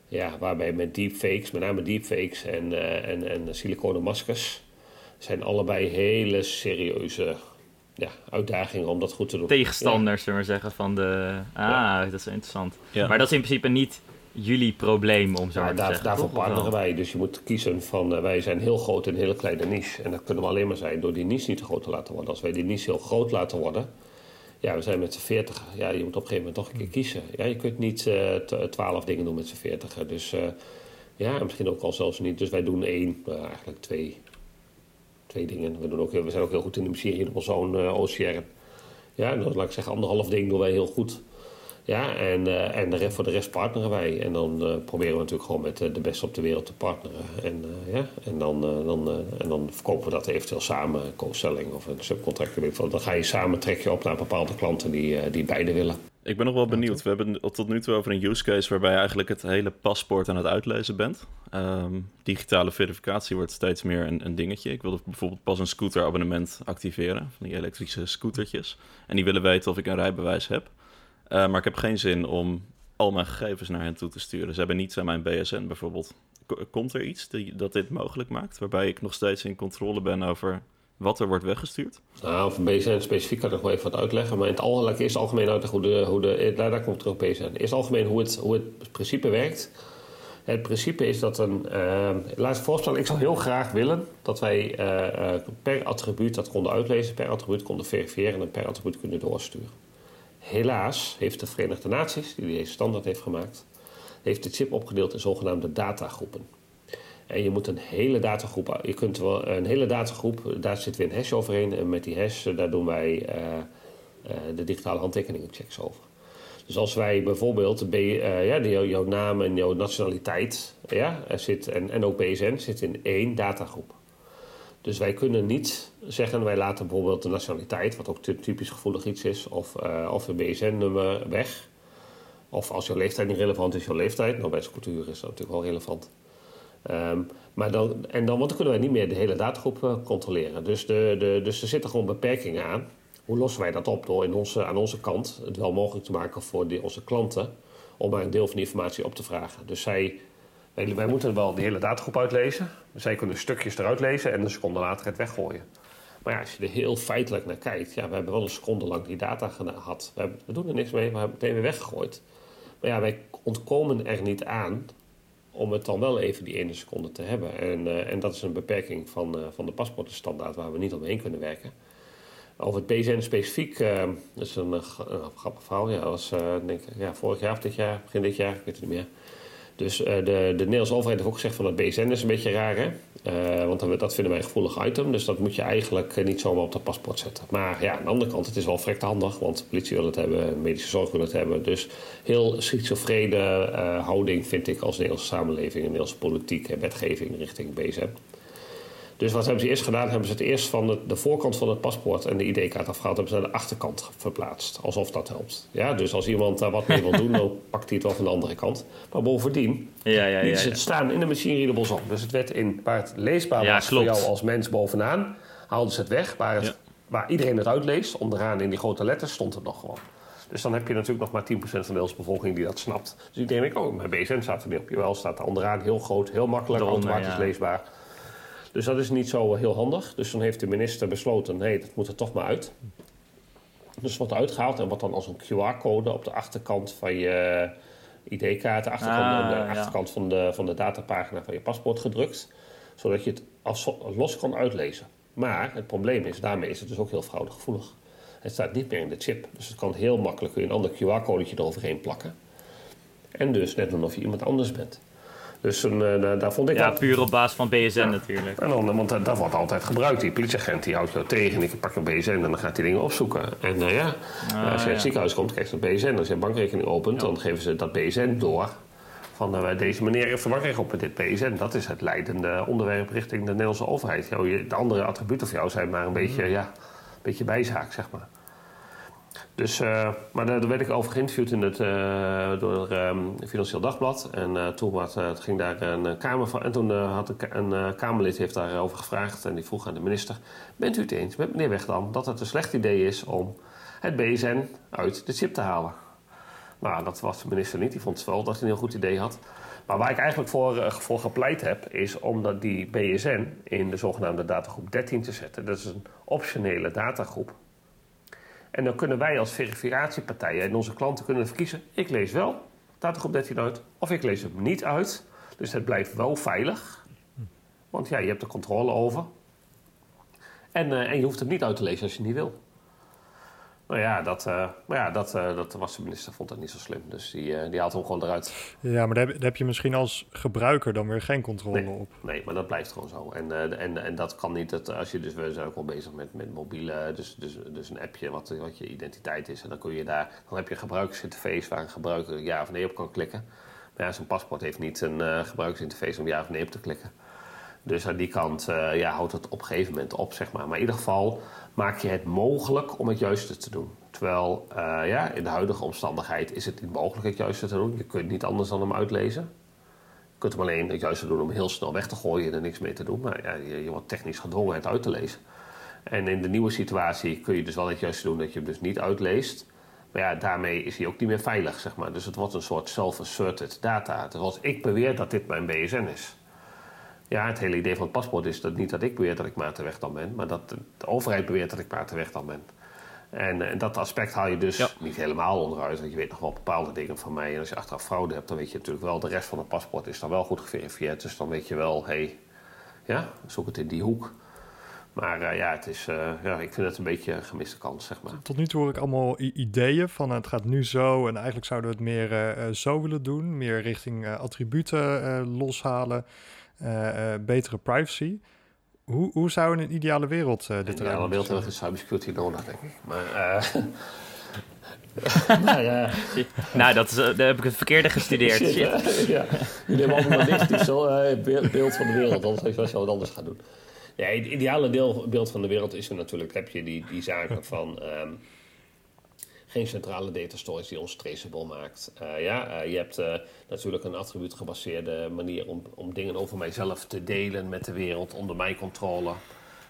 Speaker 4: Ja, waarbij met deepfakes, met name deepfakes en, uh, en, en siliconen maskers, zijn allebei hele serieuze ja, uitdagingen om dat goed te doen.
Speaker 3: Tegenstanders, ja. zullen we zeggen, van de... Ah, ja. dat is interessant. Ja. Maar dat is in principe niet jullie probleem, om zo maar te
Speaker 4: daar,
Speaker 3: zeggen.
Speaker 4: Daarvoor partneren wij. Dus je moet kiezen van, uh, wij zijn heel groot in een hele kleine niche. En dat kunnen we alleen maar zijn door die niche niet te groot te laten worden. Als wij die niche heel groot laten worden... Ja, we zijn met z'n veertig. Ja, je moet op een gegeven moment toch een keer kiezen. Ja, je kunt niet twaalf uh, dingen doen met z'n veertig. Dus uh, ja, misschien ook al zelfs niet. Dus wij doen één, eigenlijk twee, twee dingen. We, doen ook, we zijn ook heel goed in de op zo'n uh, OCR. Ja, dan laat ik zeggen, anderhalf ding doen wij heel goed. Ja, en, uh, en de rest, voor de rest partneren wij. En dan uh, proberen we natuurlijk gewoon met de beste op de wereld te partneren. En, ja, en, dan, dan, en dan verkopen we dat eventueel samen, co-selling of een subcontract. Dan ga je samen trek je op naar bepaalde klanten die, die beide willen.
Speaker 2: Ik ben nog wel benieuwd. We hebben het tot nu toe over een use case waarbij je eigenlijk het hele paspoort aan het uitlezen bent. Um, digitale verificatie wordt steeds meer een, een, dingetje. Ik wilde bijvoorbeeld pas een scooterabonnement activeren, van die elektrische scootertjes. En die willen weten of ik een rijbewijs heb. Uh, maar ik heb geen zin om al mijn gegevens naar hen toe te sturen. Ze hebben niets aan mijn BSN bijvoorbeeld. Komt er iets die, dat dit mogelijk maakt, waarbij ik nog steeds in controle ben over wat er wordt weggestuurd?
Speaker 4: Nou, over BSN specifiek kan ik nog wel even wat uitleggen. Maar in het algemeen, eerst algemeen uitleggen hoe de, hoe de daar, daar komt terug op BSN. Eerst algemeen hoe het, hoe het principe werkt. Het principe is dat een. Uh, laat ik voorstellen, ik zou heel graag willen dat wij uh, per attribuut dat konden uitlezen, per attribuut konden verifiëren en per attribuut kunnen doorsturen. Helaas heeft de Verenigde Naties, die deze standaard heeft gemaakt, heeft de chip opgedeeld in zogenaamde datagroepen. En je moet een hele datagroep, je kunt wel een hele datagroep, daar zit weer een hash overheen. En met die hash, daar doen wij uh, uh, de digitale handtekeningen checks over. Dus als wij bijvoorbeeld, ja, jouw naam en jouw nationaliteit, ja, zit, en, en ook BSN, zit in één datagroep. Dus wij kunnen niet zeggen, wij laten bijvoorbeeld de nationaliteit, wat ook typisch gevoelig iets is, of, uh, of een BSN-nummer weg. Of als jouw leeftijd niet relevant is, jouw leeftijd. Nou, bij cultuur is dat natuurlijk wel relevant. Um, maar dan, en dan, want dan kunnen wij niet meer de hele datagroep uh, controleren. Dus, de, de, dus er zitten gewoon beperkingen aan. Hoe lossen wij dat op? Door in onze, aan onze kant het wel mogelijk te maken voor die, onze klanten om maar een deel van die informatie op te vragen. Dus zij, wij, wij moeten wel de hele datagroep uitlezen. Zij kunnen stukjes eruit lezen en een seconde later het weggooien. Maar ja, als je er heel feitelijk naar kijkt, ja, we hebben wel een seconde lang die data gehad. We, hebben, we doen er niks mee, we hebben het meteen weer weggegooid. Maar ja, wij ontkomen er niet aan om het dan wel even die ene seconde te hebben. En, uh, en dat is een beperking van, uh, van de paspoortenstandaard waar we niet omheen kunnen werken. Over het BZN specifiek, uh, dat is een, een grappig verhaal. Ja, was, denk ik, ja, vorig jaar of dit jaar, begin dit jaar, ik weet het niet meer. Dus de, de Nederlandse overheid heeft ook gezegd van het BSN is een beetje raar, hè? Uh, want dat vinden wij een gevoelig item. Dus dat moet je eigenlijk niet zomaar op dat paspoort zetten. Maar ja, aan de andere kant, het is wel vrekt handig. Want de politie wil het hebben, medische zorg wil het hebben. Dus heel schizofrene houding vind ik als Nederlandse samenleving... en Nederlandse politiek en wetgeving richting BSN. Dus wat hebben ze eerst gedaan? Hebben ze het eerst van de, de voorkant van het paspoort en de ID-kaart afgehaald, hebben ze naar de achterkant verplaatst. Alsof dat helpt. Ja, dus als iemand daar wat mee wil doen, dan pakt hij het wel van de andere kant. Maar bovendien
Speaker 3: ja, ja,
Speaker 4: ze het staan in de machine readables op. Dus het werd in waar het leesbaar was voor jou als mens bovenaan, haalden ze het weg. Waar, het, waar iedereen het uitleest, onderaan in die grote letters, stond het nog gewoon. Dus dan heb je natuurlijk nog maar 10% van de Nederlandse bevolking die dat snapt. Dus iedereen denkt, oh, mijn BSN staat er niet op. Jawel, staat er onderaan heel groot, heel makkelijk, automatisch leesbaar. Dus dat is niet zo heel handig. Dus dan heeft de minister besloten, nee, dat moet er toch maar uit. Dus wordt uitgehaald en wordt dan als een QR-code op de achterkant van je ID-kaart, de achterkant, ah, de ja. achterkant van, de, van de datapagina van je paspoort gedrukt. Zodat je het als, los kan uitlezen. Maar het probleem is, daarmee is het dus ook heel fraudegevoelig. Het staat niet meer in de chip. Dus het kan heel makkelijk kun je een ander QR-codetje eroverheen plakken. En dus net alsof je iemand anders bent. Dus uh, daar vond ik
Speaker 3: Ja, puur op basis van BSN natuurlijk.
Speaker 4: En dan, want dat wordt altijd gebruikt. Die politieagent die houdt jou tegen. Die pakt een BSN en dan gaat die dingen opzoeken. En uh, ja, ah, als je in het ziekenhuis komt, krijg je dat BSN. Als je een bankrekening opent, dan geven ze dat BSN door. Van uh, deze meneer heeft de bankrekening op met dit BSN. Dat is het leidende onderwerp richting de Nederlandse overheid. de andere attributen voor jou zijn maar een beetje, ja, een beetje bijzaak, zeg maar. Dus, uh, maar daar werd ik over geïnterviewd in het, uh, door um, Financieel Dagblad. En uh, toen wat, ging daar een Kamer van. En toen had een, een Kamerlid heeft daarover gevraagd. En die vroeg aan de minister: Bent u het eens met meneer Wegdam dat het een slecht idee is om het BSN uit de chip te halen? Nou, dat was de minister niet. Die vond wel dat hij een heel goed idee had. Maar waar ik eigenlijk voor, voor gepleit heb, is om dat die BSN in de zogenaamde datagroep 13 te zetten. Dat is een optionele datagroep en dan kunnen wij als verificatiepartijen en onze klanten kunnen verkiezen: ik lees wel datagroep 13 uit, of ik lees hem niet uit. Dus het blijft wel veilig. Want ja, je hebt er controle over. En, uh, en je hoeft hem niet uit te lezen als je niet wil. Nou ja, dat, uh, maar ja, dat, uh, dat was de minister vond dat niet zo slim. Dus die, uh, die haalt hem gewoon eruit.
Speaker 1: Ja, maar daar heb, daar heb, je misschien als gebruiker dan weer geen controle
Speaker 4: nee,
Speaker 1: op.
Speaker 4: Nee, maar dat blijft gewoon zo. En, en, en dat kan niet. Dat, als je dus, we zijn ook al bezig met, met mobiele, dus, dus, dus een appje wat, wat je identiteit is. En dan kun je daar, dan heb je een gebruikersinterface waar een gebruiker ja of nee op kan klikken. Maar ja, zo'n paspoort heeft niet een gebruikersinterface om ja of nee op te klikken. Dus aan die kant ja, houdt het op een gegeven moment op, zeg maar. Maar in ieder geval maak je het mogelijk om het juiste te doen. Terwijl uh, ja, in de huidige omstandigheid is het niet mogelijk het juiste te doen. Je kunt niet anders dan hem uitlezen. Je kunt hem alleen het juiste doen om heel snel weg te gooien en er niks mee te doen. Maar ja, je, je wordt technisch gedwongen het uit te lezen. En in de nieuwe situatie kun je dus wel het juiste doen dat je hem dus niet uitleest. Maar ja, daarmee is hij ook niet meer veilig, zeg maar. Dus het wordt een soort self-asserted data. Dus als ik beweer dat dit mijn BSN is, ja, het hele idee van het paspoort is dat niet dat ik beweer dat ik Maarten weg dan ben, maar dat de overheid beweert dat ik Maarten weg dan ben. En, en, dat aspect haal je dus niet helemaal onderuit, want je weet nog wel bepaalde dingen van mij. En als je achteraf fraude hebt, dan weet je natuurlijk wel, de rest van het paspoort is dan wel goed geverifieerd. Dus dan weet je wel, hé, hey, ja, zoek het in die hoek. Maar uh, ja, het is, uh, ja, ik vind het een beetje een gemiste kans, zeg maar.
Speaker 1: Tot nu toe hoor ik allemaal ideeën van het gaat nu zo en eigenlijk zouden we het meer uh, zo willen doen. Meer richting attributen loshalen. Uh, betere privacy. Hoe, hoe zou in een ideale wereld uh, dit eruit
Speaker 4: In een ideale wereld hebben we cybersecurity nodig, denk ik. Maar, nou ja.
Speaker 3: nou, dat is, daar heb ik het verkeerde gestudeerd. Shit,
Speaker 4: Shit. ja. Jullie hebben allemaal een negatief beeld van de wereld, anders was je wat anders gaan doen. Nee, het ideale deel, beeld van de wereld is er natuurlijk, heb je die, die zaken van... Um, geen centrale data storage die ons traceable maakt. Uh, ja, uh, je hebt uh, natuurlijk een attribuutgebaseerde manier om, om dingen over mijzelf te delen met de wereld onder mijn controle.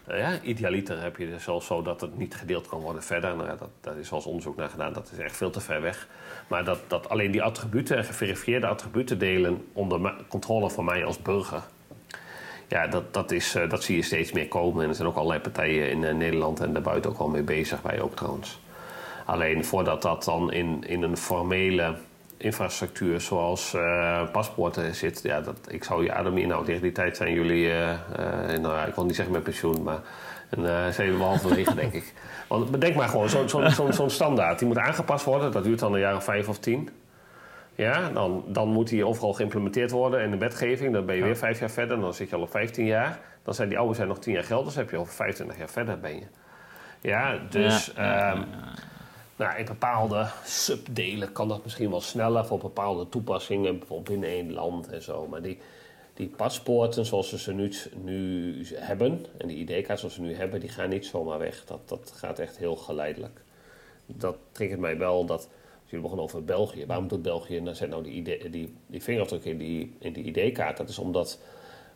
Speaker 4: ja, idealiter heb je dus zelfs zo dat het niet gedeeld kan worden verder. Nou, dat, daar is eens onderzoek naar gedaan, dat is echt veel te ver weg. Maar dat, dat alleen die attributen, geverifieerde attributen delen onder controle van mij als burger. Ja, dat, dat, is, dat zie je steeds meer komen. En er zijn ook allerlei partijen in Nederland en daarbuiten ook al mee bezig, wij ook trouwens. Alleen voordat dat dan in, in een formele infrastructuur zoals uh, paspoorten zit, ja, dat, ik zou je adem in. Nou, tegen die tijd zijn jullie, uh, uh, nou, ik wil niet zeggen met pensioen, maar een, zijn wel halverwege, denk ik. Want bedenk maar gewoon, zo'n zo, zo, zo standaard, die moet aangepast worden. Dat duurt dan een jaar of vijf of tien. Ja, dan, dan moet die overal geïmplementeerd worden in de wetgeving. Dan ben je weer vijf jaar verder, dan zit je al op 15 jaar. Dan zijn die oude zijn nog tien jaar geldig, dus heb je over 25 jaar verder ben je. Ja, dus... Ja, ja, um, nou, in bepaalde subdelen kan dat misschien wel sneller voor bepaalde toepassingen, bijvoorbeeld binnen één land en zo. Maar die, die paspoorten zoals we ze nu, nu hebben, en die ID-kaart zoals we nu hebben, die gaan niet zomaar weg. Dat, dat gaat echt heel geleidelijk. Dat triggert mij wel dat, als jullie begonnen over België, waarom doet België nou, zet nou die, ID, die, vingerafdruk in die, in die ID-kaart? Dat is omdat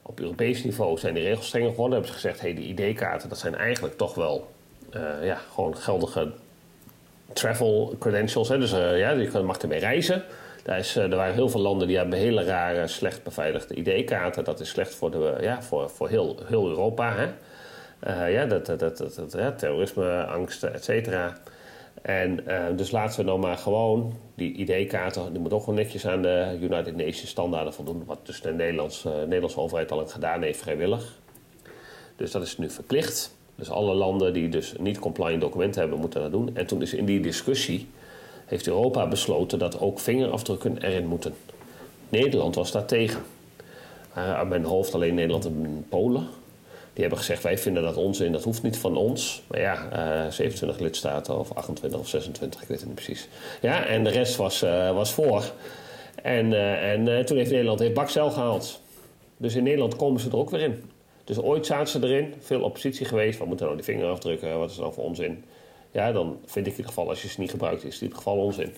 Speaker 4: op Europees niveau zijn die regels strenger geworden. Hebben ze gezegd, hé, hey, die ID-kaarten, dat zijn eigenlijk toch wel uh, ja, gewoon geldige travel credentials. Hè? Dus uh, ja, je mag ermee reizen. Daar is, uh, er waren heel veel landen die hebben hele rare, slecht beveiligde ID-kaarten. Dat is slecht voor, de, ja, voor, voor heel, heel Europa. Hè? Ja, dat, dat, dat, dat, terrorisme, angsten, et cetera. En dus laten we nou maar gewoon die ID-kaarten, die moeten ook gewoon netjes aan de United Nations standaarden voldoen. Wat dus de Nederlandse, Nederlandse overheid al gedaan heeft vrijwillig. Dus dat is nu verplicht. Dus alle landen die dus niet compliant documenten hebben, moeten dat doen. En toen is in die discussie, heeft Europa besloten dat ook vingerafdrukken erin moeten. Nederland was daar tegen. Uh, aan mijn hoofd alleen Nederland en Polen. Die hebben gezegd, wij vinden dat onzin, dat hoeft niet van ons. Maar ja, uh, eh, 27 lidstaten of 28 of 26, ik weet het niet precies. Ja, en de rest was, uh, was voor. En, en toen heeft Nederland heeft Bakcel gehaald. Dus in Nederland komen ze er ook weer in. Dus ooit zaten ze erin, veel oppositie geweest. Wat moeten nou die vinger afdrukken? Wat is nou voor onzin? Ja, dan vind ik in ieder geval, als je ze niet gebruikt, is het in ieder geval onzin.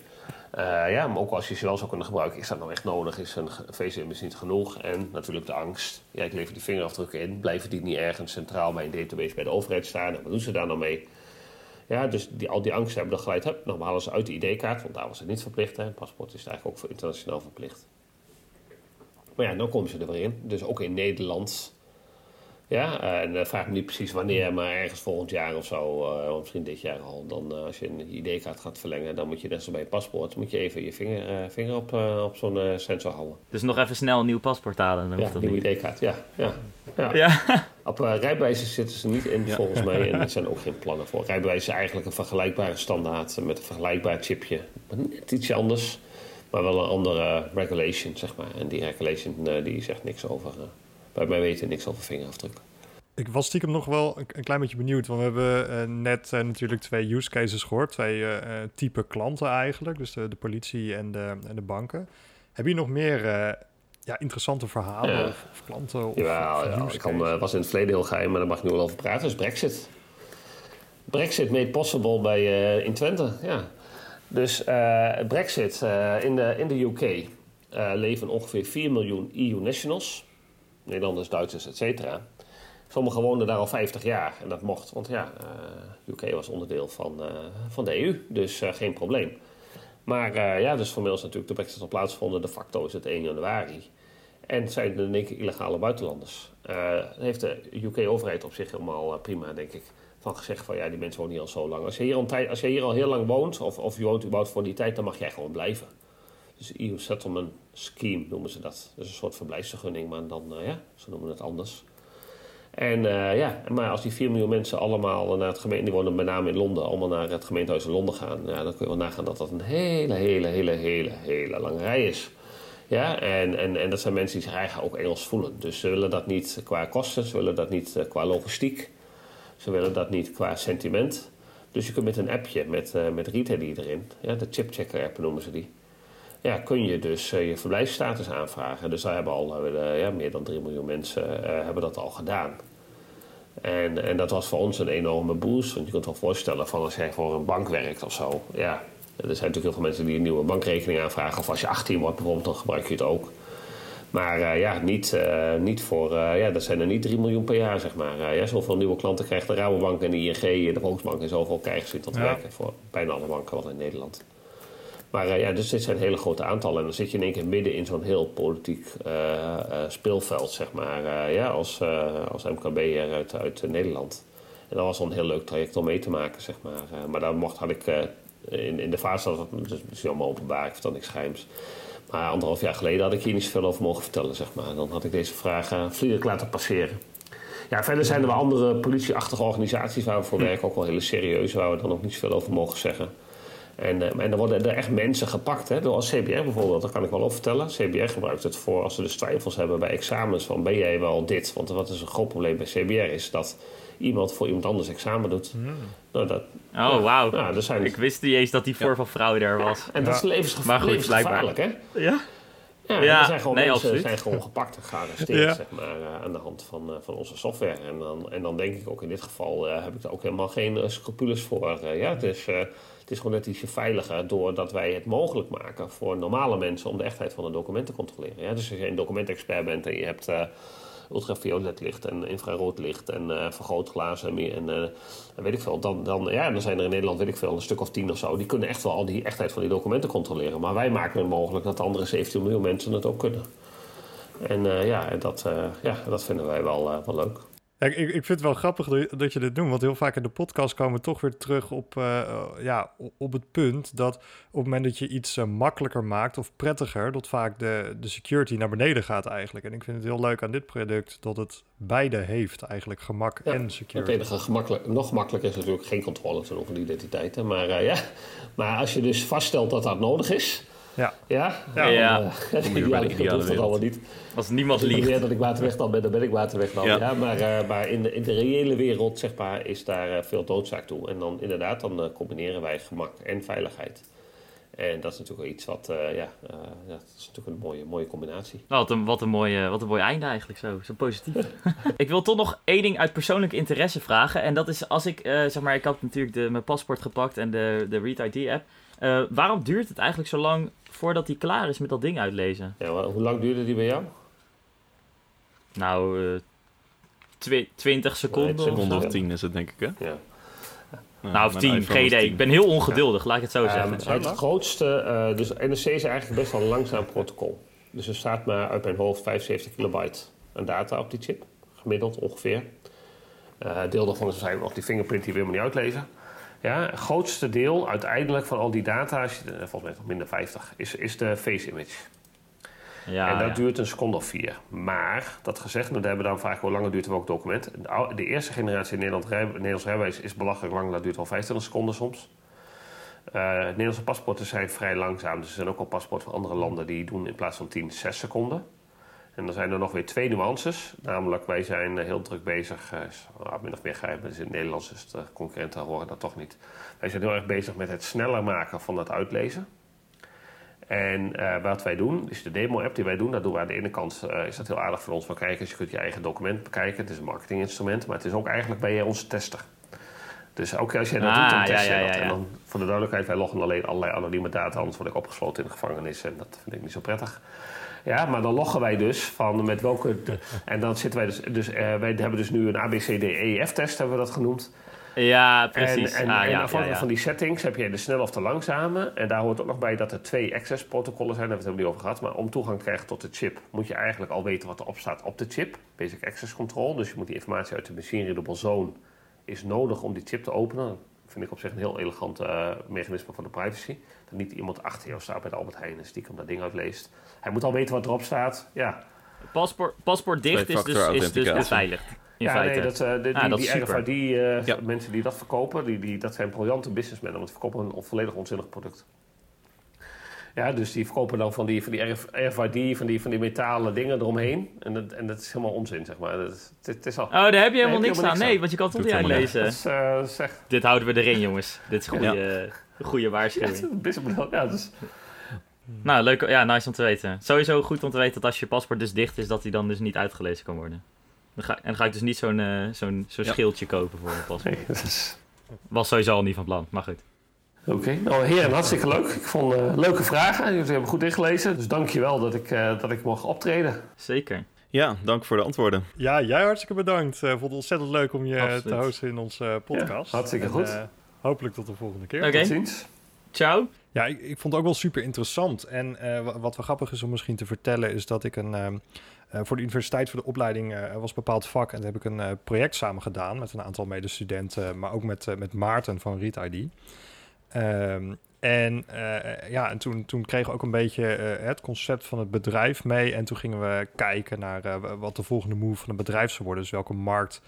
Speaker 4: Uh, ja, maar ook als je ze wel zou kunnen gebruiken, is dat nou echt nodig? Is een VCM is niet genoeg? En natuurlijk de angst. Ja, ik lever die vingerafdrukken in. Blijven die niet ergens centraal bij een database bij de overheid staan? wat doen ze daar nou mee? Ja, dus die, al die angsten hebben dan geleid. Hup, dan halen ze uit de ID-kaart, want daar was het niet verplicht. Hè. paspoort is eigenlijk ook voor internationaal verplicht. Maar ja, dan komen ze er weer in. Dus ook in Nederland ja, en uh, vraag me niet precies wanneer, maar ergens volgend jaar of zo, uh, misschien dit jaar al. Dan uh, als je een ID-kaart gaat verlengen, dan moet je net zoals bij je paspoort, moet je even je vinger, vinger op, op zo'n sensor houden.
Speaker 3: Dus nog even snel een nieuw paspoort halen. Dan
Speaker 4: ja,
Speaker 3: een
Speaker 4: nieuwe ID-kaart, ja. ja, ja. ja. Op rijbewijzen zitten ze niet in, volgens mij, en er zijn ook geen plannen voor. Rijbewijs is eigenlijk een vergelijkbare standaard met een vergelijkbaar chipje. Net iets anders, maar wel een andere regulation, zeg maar. En die regulation die zegt niks over bij mij weten niks over vingerafdruk.
Speaker 1: Ik was stiekem nog wel een, klein beetje benieuwd, want we hebben uh, net uh, natuurlijk twee use cases gehoord, twee uh, type klanten eigenlijk, dus de, de politie en de, en de banken. Heb je nog meer ja, interessante verhalen of, of, klanten? Of,
Speaker 4: ja,
Speaker 1: of
Speaker 4: ja ik kan, was in het verleden heel geheim, maar daar mag ik nu wel over praten. is Brexit. Brexit made possible bij, in Twente, ja. Dus Brexit in, de, in de UK leven ongeveer 4 miljoen EU-nationals. Nederlanders, Duitsers, et cetera. Sommigen woonden daar al 50 jaar en dat mocht, want ja, uh, UK was onderdeel van, uh, van de EU, dus uh, geen probleem. Maar ja, dus is natuurlijk de brexit al plaatsgevonden, de facto is het 1 januari. En zijn in één keer illegale buitenlanders. heeft de UK-overheid op zich helemaal prima, denk ik, van gezegd van ja, die mensen wonen hier al zo lang. Als je hier al, als je hier al heel lang woont, of, of je woont überhaupt voor die tijd, dan mag jij gewoon blijven. Dus EU Settlement Scheme noemen ze dat. Dus een soort verblijfsvergunning, maar dan, uh, ja, ze noemen het anders. En uh, ja, maar als die 4 miljoen mensen allemaal naar het gemeente, die wonen met name in Londen, allemaal naar het gemeentehuis in Londen gaan, ja, dan kun je wel nagaan dat dat een hele, hele, hele, hele, hele lange rij is. Ja, en, en, en dat zijn mensen die zich eigenlijk ook Engels voelen. Dus ze willen dat niet qua kosten, ze willen dat niet uh, qua logistiek, ze willen dat niet qua sentiment. Dus je kunt met een appje met, uh, met Retail erin, ja, de chipchecker app noemen ze die ja, kun je dus uh, je verblijfsstatus aanvragen. Dus daar hebben al uh, ja, meer dan 3 miljoen mensen hebben dat al gedaan. En, en dat was voor ons een enorme boost. Want je kunt wel voorstellen van als jij voor een bank werkt of zo. Ja, er zijn natuurlijk heel veel mensen die een nieuwe bankrekening aanvragen. Of als je 18 wordt bijvoorbeeld, dan gebruik je het ook. Maar ja, niet, niet voor, ja, dat zijn er niet 3 miljoen per jaar, zeg maar. ja, zoveel nieuwe klanten krijgt de Rabobank en de ING, de Volksbank en zoveel krijgen ze tot ja. werken voor bijna alle banken wel in Nederland. Maar uh, ja, dus dit zijn hele grote aantallen. En dan zit je in één keer midden in zo'n heel politiek uh, uh, speelveld, zeg maar. ja, als, als MKB'er uit, uit Nederland. En dat was wel een heel leuk traject om mee te maken, zeg maar. maar daar mocht, had ik in, in de fase, dat het dus misschien allemaal openbaar, ik vertel niks geheims. Maar anderhalf jaar geleden had ik hier niet zoveel over mogen vertellen, zeg maar. Dan had ik deze vraag vriendelijk laten passeren. Ja, verder zijn er wel andere politieachtige organisaties waar we voor werken, ook wel hele serieus, waar we dan ook niet zoveel over mogen zeggen. En, uh, en dan worden er echt mensen gepakt, hè, door als CBR bijvoorbeeld, dat kan ik wel op vertellen. CBR gebruikt het voor als ze dus twijfels hebben bij examens van ben jij wel dit? Want wat is een groot probleem bij CBR is dat iemand voor iemand anders examen doet.
Speaker 3: Nou, dat, oh, wauw. Nou, zijn... Ik wist niet eens dat die voor van vrouw daar was.
Speaker 4: En dat is levensgevaarlijk, levensgevaarlijk hè?
Speaker 3: Ja?
Speaker 4: Ja, ja er zijn gewoon nee, mensen zijn gewoon gepakt en gearresteerd zeg maar, uh, aan de hand van, uh, van onze software. En dan, en dan denk ik ook in dit geval uh, heb ik er ook helemaal geen scrupules voor. ja, dus het is gewoon net ietsje veiliger doordat wij het mogelijk maken voor normale mensen om de echtheid van een document te controleren. Ja, dus als je een documentexpert bent en je hebt uh, ultraviolet licht en infrarood licht en uh, vergrootglazen en, en, en, weet ik veel, dan, dan, ja, dan zijn er in Nederland, weet ik veel, een stuk of tien of zo. Die kunnen echt wel al die echtheid van die documenten controleren. Maar wij maken het mogelijk dat de andere 17 miljoen mensen het ook kunnen. En ja, dat, ja, dat vinden wij wel, wel leuk.
Speaker 1: Ik, ik vind het wel grappig dat- je dit doet, want heel vaak in de podcast komen we toch weer terug op, eh, eh, ja, op het punt dat op het moment dat je iets eh, makkelijker maakt of prettiger, dat vaak de, de security naar beneden gaat eigenlijk. En ik vind het heel leuk aan dit product dat het beide heeft eigenlijk, gemak
Speaker 4: Ja,
Speaker 1: en
Speaker 4: Het
Speaker 1: security.
Speaker 4: enige gemakkelijk, nog makkelijker is natuurlijk geen controle van die identiteiten. Maar, ja. maar als je dus vaststelt dat dat nodig is,
Speaker 1: Ja.
Speaker 4: ja,
Speaker 1: Ja.
Speaker 3: Ja.
Speaker 4: eh, ja, dat
Speaker 2: ideale
Speaker 4: hoeft dat
Speaker 2: wereld.
Speaker 4: allemaal niet.
Speaker 3: Als niemand
Speaker 4: Als ik
Speaker 3: liegt.
Speaker 4: dat ik waterweg dan ben, dan ben ik waterweg dan. Ja.
Speaker 2: Ja.
Speaker 4: maar eh, maar in, de, in de reële wereld zeg maar, is daar eh, veel doodzaak toe. En dan inderdaad, dan combineren wij gemak en veiligheid. En dat is natuurlijk wel iets wat, eh, ja, eh, ja, dat is natuurlijk een mooie, mooie combinatie.
Speaker 3: Nou, wat, een, wat, een mooi, wat een mooi einde eigenlijk zo. Zo positief. ik wil toch nog één ding uit persoonlijke interesse vragen. En dat is als ik, eh, zeg maar, ik had natuurlijk de, mijn paspoort gepakt en de, de Read ID app. Eh, waarom duurt het eigenlijk zo lang voordat hij klaar is met dat ding uitlezen?
Speaker 4: Ja, hoe lang duurde die bij jou?
Speaker 3: Nou, eh, twi- 20 seconden
Speaker 4: Nee,
Speaker 3: of
Speaker 2: Seconde
Speaker 3: zo.
Speaker 2: of tien is het, denk ik, hè?
Speaker 4: Ja.
Speaker 3: Nou, of 10,
Speaker 2: iPhone
Speaker 3: geen idee.
Speaker 2: 10.
Speaker 3: Ik ben heel ongeduldig, laat ik het zo
Speaker 4: Ehm,
Speaker 3: zeggen.
Speaker 4: het grootste, eh, dus NRC is eigenlijk best wel een langzaam protocol. Dus er staat maar uit mijn hoofd 75 kilobyte aan data op die chip. Gemiddeld ongeveer. Eh deel daarvan zijn nog die fingerprint die we helemaal niet uitlezen. Ja, het grootste deel uiteindelijk van al die data, als je- volgens mij nog minder 50, is, is de face image.
Speaker 3: Ja,
Speaker 4: en dat
Speaker 3: ja.
Speaker 4: duurt een seconde of vier. Maar, dat gezegd, daar hebben we dan vaak hoe langer duurt welk document. De, eerste generatie Nederland rij, Nederlands rijbewijs is belachelijk lang, dat duurt wel 25 seconden soms. Eh, Nederlandse paspoorten zijn vrij langzaam. Dus er zijn ook al paspoorten van andere landen die doen in plaats van 10, 6 seconden. En dan zijn er nog weer twee nuances. Namelijk, wij zijn eh, heel druk bezig, ah, min of meer geheim, dus in het Nederlands is de concurrenten horen dat toch niet. Wij zijn heel erg bezig met het sneller maken van het uitlezen. En eh, wat wij doen, is de demo-app die wij doen, dat doen we aan de ene kant, is dat heel aardig voor ons van kijkers. Je kunt je eigen document bekijken, het is een marketinginstrument, maar het is ook eigenlijk je onze tester. Dus ook als jij dat
Speaker 3: Ah,
Speaker 4: doet, dan
Speaker 3: ja,
Speaker 4: test je
Speaker 3: ja,
Speaker 4: dat.
Speaker 3: ja.
Speaker 4: En dan, voor de duidelijkheid, wij loggen alleen allerlei anonieme data, anders word ik opgesloten in de gevangenis en dat vind ik niet zo prettig. Ja, maar dan loggen wij dus van met welke. En dan zitten wij dus. dus eh, wij hebben dus nu een ABCDEF-test, hebben we dat genoemd.
Speaker 3: Ja, precies.
Speaker 4: En, en,
Speaker 3: ah,
Speaker 4: en
Speaker 3: ja,
Speaker 4: afhankelijk
Speaker 3: ja, ja.
Speaker 4: van die settings heb je de snelle of de langzame. En daar hoort ook nog bij dat er twee access-protocollen zijn. Daar hebben we het helemaal niet over gehad. Maar om toegang te krijgen tot de chip moet je eigenlijk al weten wat erop staat op de chip. Basic Access Control. Dus je moet die informatie uit de Machine Readable Zone is nodig om die chip te openen. Dat vind ik op zich een heel elegant eh, mechanisme voor de privacy. Dat niet iemand achter jou staat bij de Albert Heijn en stiekem dat ding uitleest. Hij moet al weten wat erop staat. Ja,
Speaker 3: Paspoort, paspoort dicht is dus, is dus beveiligd. In
Speaker 4: ja,
Speaker 3: feite.
Speaker 4: nee, dat, eh, de,
Speaker 3: Ah,
Speaker 4: die, die. RFID, eh,
Speaker 2: Ja.
Speaker 4: mensen die dat verkopen, die, die, dat zijn briljante businessmen, want die verkopen een volledig onzinnig product. Ja, dus die verkopen dan van die, van die RF RFID, van die, van die metalen dingen eromheen. En dat, en dat is helemaal onzin, zeg maar. Dat is, het, het is al...
Speaker 3: Oh, daar heb je helemaal
Speaker 4: heb
Speaker 3: niks
Speaker 4: helemaal
Speaker 3: aan.
Speaker 4: niks
Speaker 3: Nee, want je kan het toch niet
Speaker 2: helemaal
Speaker 3: uitlezen.
Speaker 4: Dat is, eh, echt...
Speaker 3: Dit houden we erin, jongens. Dit is goede,
Speaker 4: Ja.
Speaker 3: goede
Speaker 4: Ja,
Speaker 3: waarschuwing.
Speaker 4: het is een businessmodel. Ja, dus,
Speaker 3: Nou, leuk. Ja, nice om te weten. Sowieso goed om te weten dat als je paspoort dus dicht is, dat hij dan dus niet uitgelezen kan worden. Dan ga, en dan ga ik dus niet zo'n eh, zo'n zo'n
Speaker 2: Ja.
Speaker 3: schildje kopen voor een paspoort.
Speaker 4: nee, dat is...
Speaker 3: Was sowieso al niet van plan, maar goed.
Speaker 4: Oké, nou heren, hartstikke leuk. Ik vond eh, leuke vragen. Jullie hebben goed ingelezen. Dus dank je wel dat ik, eh, dat ik mocht optreden.
Speaker 3: Zeker.
Speaker 2: Ja, dank voor de antwoorden.
Speaker 1: Ja, jij hartstikke bedankt. Ik vond het ontzettend leuk om je
Speaker 3: Absoluut.
Speaker 1: te hosten in onze podcast.
Speaker 4: Ja, hartstikke
Speaker 1: En,
Speaker 4: goed.
Speaker 1: hopelijk tot de volgende keer.
Speaker 3: Oké.
Speaker 4: Tot ziens.
Speaker 3: Ciao.
Speaker 1: Ja, ik, ik vond het ook wel super interessant. En eh, wa- wat wel grappig is om misschien te vertellen, is dat ik een. ehm, eh, voor de universiteit, voor de opleiding, was een bepaald vak. En daar heb ik een eh, project samen gedaan met een aantal medestudenten, maar ook met, eh, met Maarten van Read ID. Ehm, en eh, ja, en toen, toen kregen we ook een beetje eh, het concept van het bedrijf mee. En toen gingen we kijken naar eh, wat de volgende move van het bedrijf zou worden. Dus welke markt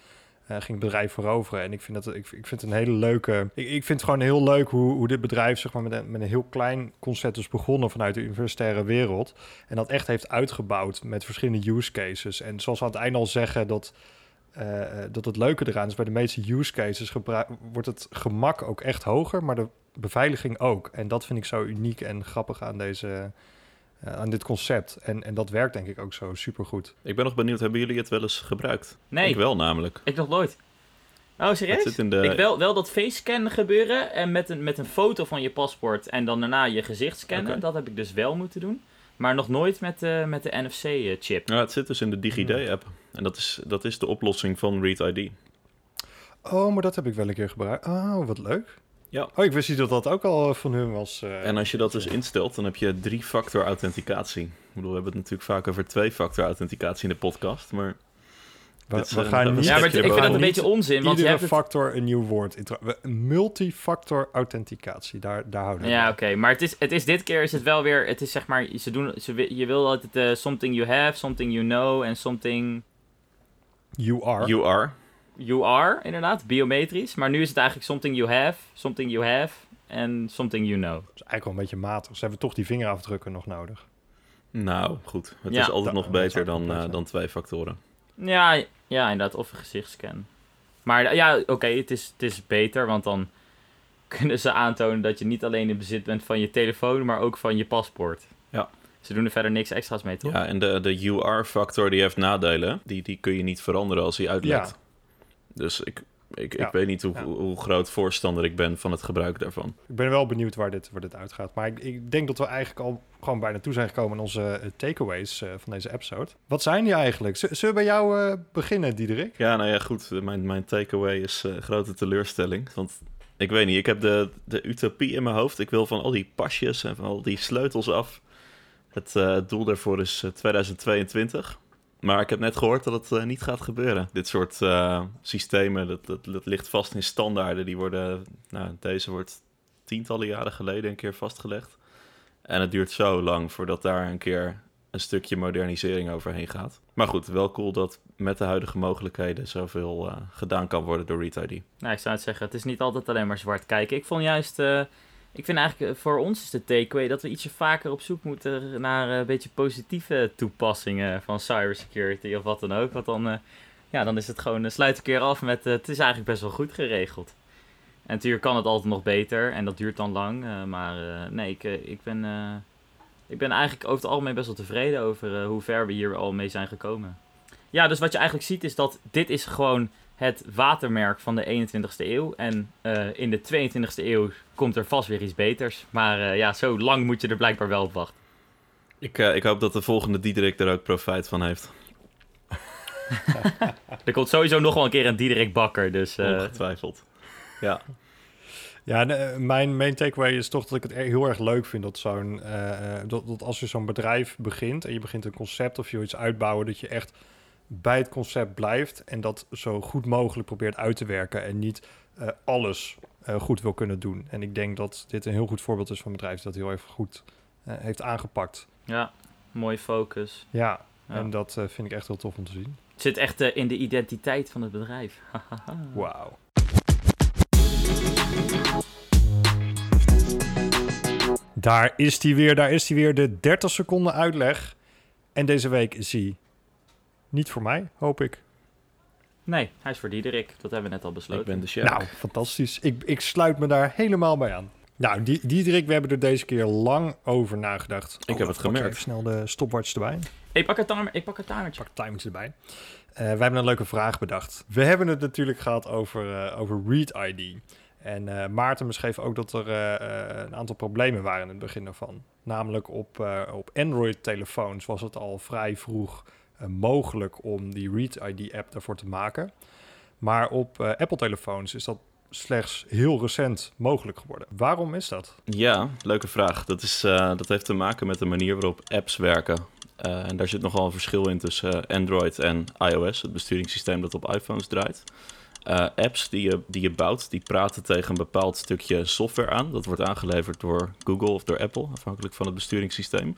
Speaker 1: ging het bedrijf veroveren. En ik vind, dat, ik, ik vind het een hele leuke... Ik, ik vind het gewoon heel leuk hoe, hoe dit bedrijf zeg maar, met, een, met een heel klein concept is begonnen vanuit de universitaire wereld. En dat echt heeft uitgebouwd met verschillende use cases. En zoals we aan het einde al zeggen, dat, eh, dat het leuke eraan is... bij de meeste use cases gebruik, wordt het gemak ook echt hoger, maar de beveiliging ook. En dat vind ik zo uniek en grappig aan deze... eh, aan dit concept. En, en dat werkt denk ik ook zo supergoed.
Speaker 2: Ik ben nog benieuwd, hebben jullie het wel eens gebruikt?
Speaker 3: Nee,
Speaker 2: Ik wel namelijk.
Speaker 3: ik nog nooit. Oh, serieus?
Speaker 2: zit in de...
Speaker 3: Ik wel, wel dat face scan gebeuren en met een, met een foto van je paspoort en dan daarna je gezicht scannen.
Speaker 2: Oké.
Speaker 3: Dat heb ik dus wel moeten doen. Maar nog nooit met, eh, met de NFC-chip.
Speaker 2: Ja, het zit dus in de DigiD-app. En dat is, dat is de oplossing van Read ID.
Speaker 1: Oh, maar dat heb ik wel een keer gebruikt. Oh, wat leuk.
Speaker 2: Ja.
Speaker 1: Oh, ik wist niet dat dat ook al van hun was. eh.
Speaker 2: En als je dat dus instelt, dan heb je drie-factor authenticatie. Ik bedoel, we hebben het natuurlijk vaak over twee-factor authenticatie in de podcast. Maar
Speaker 1: We,
Speaker 2: is
Speaker 1: we gaan niet...
Speaker 3: Ja, maar ik vind dat een beetje onzin, want je hebt het...
Speaker 1: factor een nieuw woord. Multifactor authenticatie, daar, daar houden we
Speaker 3: Ja, oké. Maar het is, het is dit keer is het wel weer... Het is zeg maar... Ze doen, ze, je wil altijd eh, something you have, something you know en something
Speaker 1: You are.
Speaker 2: You are.
Speaker 3: you are, inderdaad. Biometrisch. Maar nu is het eigenlijk something you have, something you have en something you know.
Speaker 1: Dat is eigenlijk wel een beetje matig. Ze hebben toch die vingerafdrukken nog nodig.
Speaker 2: Nou, goed. Het
Speaker 3: Ja.
Speaker 2: is altijd nog beter dan, eh, dan twee factoren.
Speaker 3: Ja, ja inderdaad. Of een gezichtsscan. Maar ja, oké, het, is, het is beter, want dan kunnen ze aantonen dat je niet alleen in bezit bent van je telefoon, maar ook van je paspoort.
Speaker 2: Ja.
Speaker 3: Ze doen er verder niks extra's mee, toch?
Speaker 2: Ja, en de, de UR-factor die heeft nadelen. Die, die kun je niet veranderen als hij uitlekt.
Speaker 1: Ja.
Speaker 2: Dus ik, ik,
Speaker 1: Ja.
Speaker 2: ik weet niet hoe,
Speaker 1: Ja.
Speaker 2: hoe, groot voorstander ik ben van het gebruik daarvan.
Speaker 1: Ik ben wel benieuwd waar dit, waar dit uitgaat. Maar ik, ik denk dat we eigenlijk al gewoon bijna toe zijn gekomen in onze eh, takeaways eh, van deze episode. Wat zijn die eigenlijk? Zullen we bij jou eh, beginnen, Diederik?
Speaker 2: Ja, nou ja, goed. Mijn, mijn takeaway is eh, grote teleurstelling. Want ik weet niet, ik heb de, de utopie in mijn hoofd. Ik wil van al die pasjes en van al die sleutels af. Het eh, doel daarvoor is eh, 2022. Maar ik heb net gehoord dat het eh, niet gaat gebeuren. Dit soort eh, systemen, dat, dat, dat ligt vast in standaarden. Die worden, nou, deze wordt tientallen jaren geleden een keer vastgelegd. En het duurt zo lang voordat daar een keer een stukje modernisering overheen gaat. Maar goed, wel cool dat met de huidige mogelijkheden zoveel eh, gedaan kan worden door Read ID.
Speaker 3: Nou, ik zou het zeggen, het is niet altijd alleen maar zwart kijken. Ik vond juist, eh, ik vind eigenlijk eh, voor ons is de takeaway dat we ietsje vaker op zoek moeten naar eh, een beetje positieve toepassingen van cybersecurity of wat dan ook. Want dan, eh, ja, dan is het gewoon, sluit een keer af met, het is eigenlijk best wel goed geregeld. En natuurlijk kan het altijd nog beter en dat duurt dan lang. maar nee, ik, ik, ben, ik ben eigenlijk over het algemeen best wel tevreden over hoe ver we hier al mee zijn gekomen. Ja, dus wat je eigenlijk ziet is dat dit is gewoon het watermerk van de 21ste eeuw. En eh, in de 22ste eeuw komt er vast weer iets beters. Maar eh, ja, zo lang moet je er blijkbaar wel op wachten.
Speaker 2: Ik, eh, ik hoop dat de volgende Diederik er ook profijt van heeft.
Speaker 3: Er komt sowieso nog wel een keer een Diederik Bakker. Dus eh,
Speaker 2: Ongetwijfeld. Ja,
Speaker 1: Ja, mijn main takeaway is toch dat ik het er- heel erg leuk vind dat zo'n eh, eh, dat, dat als je zo'n bedrijf begint en je begint een concept of je iets uitbouwen, dat je echt bij het concept blijft en dat zo goed mogelijk probeert uit te werken en niet eh, alles eh, goed wil kunnen doen. En ik denk dat dit een heel goed voorbeeld is van een bedrijf dat heel erg goed eh, heeft aangepakt.
Speaker 3: ja, mooie focus.
Speaker 1: Ja,
Speaker 3: Ja.
Speaker 1: en dat vind ik echt heel tof om te zien.
Speaker 3: Het zit echt in de identiteit van het bedrijf.
Speaker 1: Wauw. Daar is hij weer, daar is hij weer, de 30 seconden uitleg. En deze week hij niet voor mij, hoop ik.
Speaker 3: Nee, hij is voor Diederik. Dat hebben we net al besloten.
Speaker 2: ik ben de chef.
Speaker 1: Nou, fantastisch. Ik, ik sluit me daar helemaal bij aan. Nou, die, Diederik, we hebben er deze keer lang over nagedacht.
Speaker 2: Ik heb het
Speaker 1: pak
Speaker 2: gemerkt.
Speaker 1: Even snel de stopwatch erbij.
Speaker 3: Ik pak het timer, ik pak het timertje.
Speaker 1: Pak timings erbij. Eh, wij hebben een leuke vraag bedacht. We hebben het natuurlijk gehad over, eh, over Read ID. En eh, Maarten beschreef ook dat er eh, eh, een aantal problemen waren in het begin daarvan. Namelijk op, eh, op Android-telefoons was het al vrij vroeg mogelijk om die Read ID-app daarvoor te maken. Maar op eh, Apple-telefoons is dat slechts heel recent mogelijk geworden. Waarom is dat?
Speaker 2: Ja, leuke vraag. Dat, is, eh, dat heeft te maken met de manier waarop apps werken. Eh, en daar zit nogal een verschil in tussen eh, Android en iOS, het besturingssysteem dat op iPhones draait. Eh, apps die je, die je bouwt, die praten tegen een bepaald stukje software aan. Dat wordt aangeleverd door Google of door Apple, afhankelijk van het besturingssysteem.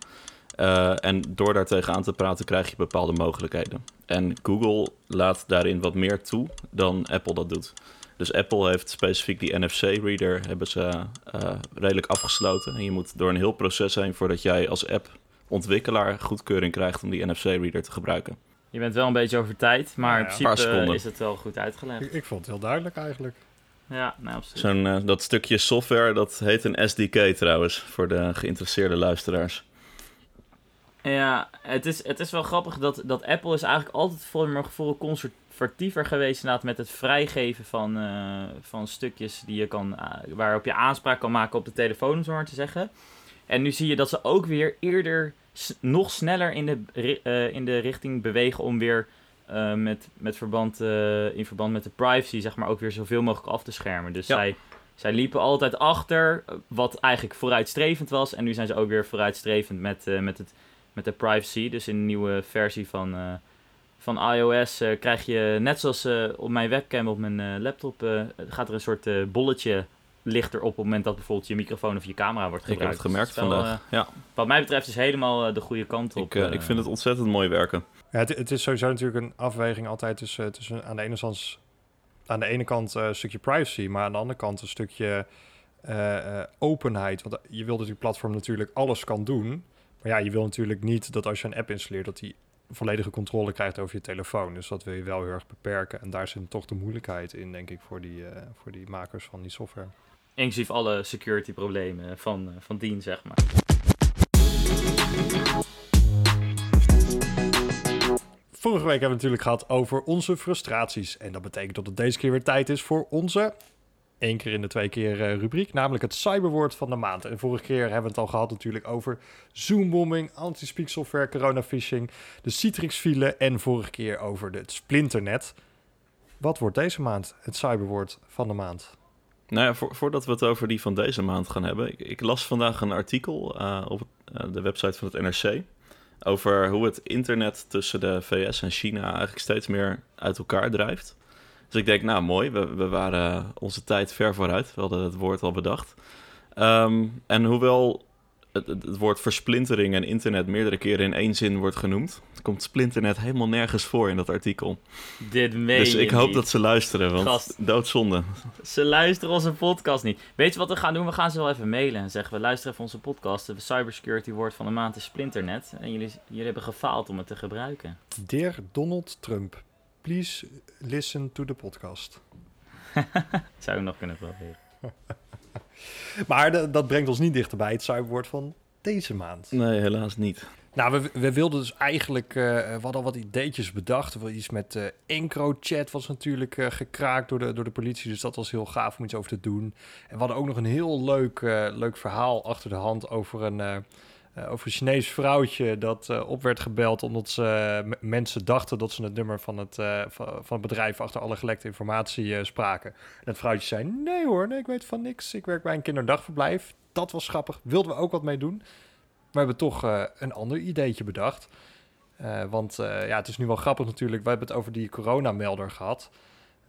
Speaker 2: Eh, en door daar tegenaan te praten krijg je bepaalde mogelijkheden. En Google laat daarin wat meer toe dan Apple dat doet. Dus Apple heeft specifiek die NFC-reader hebben ze eh, redelijk afgesloten. En je moet door een heel proces heen voordat jij als app-ontwikkelaar goedkeuring krijgt om die NFC-reader te gebruiken.
Speaker 3: Je bent wel een beetje over tijd, maar
Speaker 1: Ja,
Speaker 3: in principe
Speaker 2: seconden.
Speaker 3: is het wel goed uitgelegd.
Speaker 1: Ik, ik vond het heel duidelijk eigenlijk.
Speaker 3: Ja, nou absoluut.
Speaker 2: Zo'n, eh, dat stukje software, dat heet een SDK trouwens, voor de geïnteresseerde luisteraars.
Speaker 3: Ja, het is, het is wel grappig dat, dat Apple is eigenlijk altijd voor mijn gevoel conservatiever geweest inderdaad met het vrijgeven van, eh, van stukjes die je kan, eh, waarop je aanspraak kan maken op de telefoon, om zo maar te zeggen. En nu zie je dat ze ook weer eerder nog sneller in de, eh, in de richting bewegen om weer met, met verband, in verband met de privacy, zeg maar, ook weer zoveel mogelijk af te schermen. Dus
Speaker 2: Ja.
Speaker 3: zij, zij liepen altijd achter, wat eigenlijk vooruitstrevend was. En nu zijn ze ook weer vooruitstrevend met, met, het, met de privacy. Dus in een nieuwe versie van, eh, van iOS uh, krijg je, net zoals uh, op mijn webcam op mijn uh, laptop, gaat er een soort bolletje lichter op op het moment dat bijvoorbeeld je microfoon of je camera wordt gebruikt.
Speaker 2: Ik heb het gemerkt dus vandaag, ja.
Speaker 3: Wat mij betreft is helemaal de goede kant op.
Speaker 2: Ik, ik vind het ontzettend mooi werken.
Speaker 1: Ja, het, het, is sowieso natuurlijk een afweging altijd tussen, tussen aan de ene kant, aan de ene kant een stukje privacy, maar aan de andere kant een stukje openheid. Want je wilt dat die platform natuurlijk alles kan doen. Maar ja, je wil natuurlijk niet dat als je een app installeert, dat die volledige controle krijgt over je telefoon. Dus dat wil je wel heel erg beperken. En daar zit toch de moeilijkheid in, denk ik, voor die, uh, voor die makers van die software.
Speaker 3: Inclusief alle security problemen van, uh, van dien, zeg maar.
Speaker 1: Vorige week hebben we natuurlijk gehad over onze frustraties. En dat betekent dat het deze keer weer tijd is voor onze één keer in de twee keer uh, rubriek, namelijk het cyberwoord van de maand. En vorige keer hebben we het al gehad natuurlijk over zoombombing, anti-speak software, coronafishing, de Citrix-file en vorige keer over het splinternet. Wat wordt deze maand het cyberwoord van de maand?
Speaker 2: Nou ja, voordat we het over die van deze maand gaan hebben, ik, ik las vandaag een artikel uh, op uh, de website van het NRC over hoe het internet tussen de VS en China eigenlijk steeds meer uit elkaar drijft. Dus ik denk, nou mooi, we, we waren onze tijd ver vooruit. We hadden het woord al bedacht. Ehm, en hoewel het, het, woord versplintering en internet meerdere keren in één zin wordt genoemd, komt splinternet helemaal nergens voor in dat artikel.
Speaker 3: Dit meen
Speaker 2: Dus ik
Speaker 3: je
Speaker 2: hoop
Speaker 3: niet.
Speaker 2: dat ze luisteren, want
Speaker 3: Gast.
Speaker 2: doodzonde.
Speaker 3: Ze luisteren onze podcast niet. Weet je wat we gaan doen? We gaan ze wel even mailen en zeggen: we luisteren even onze podcast. De cybersecurity woord van de maand is splinternet. En jullie, jullie hebben gefaald om het te gebruiken.
Speaker 1: Dear Donald Trump, please listen to the podcast.
Speaker 3: Zou ik nog kunnen proberen.
Speaker 1: Maar de- dat brengt ons niet dichterbij het cyberwoord van deze maand.
Speaker 2: Nee, helaas niet.
Speaker 1: Nou, we, we wilden dus eigenlijk, eh, we hadden al wat ideetjes bedacht. Wel iets met eh EncroChat was natuurlijk eh, gekraakt door de, door de politie, dus dat was heel gaaf om iets over te doen. En we hadden ook nog een heel leuk, eh, leuk verhaal achter de hand over een, eh, over een Chinees vrouwtje dat eh, op werd gebeld omdat ze, mensen dachten dat ze het nummer van het, eh, van, het bedrijf achter alle gelekte informatie spraken. En dat vrouwtje zei, nee hoor, nee, ik weet van niks. Ik werk bij een kinderdagverblijf. Dat was grappig, wilden we ook wat mee doen. We hebben toch een ander ideetje bedacht. Want ja, het is nu wel grappig natuurlijk. We hebben het over die coronamelder gehad.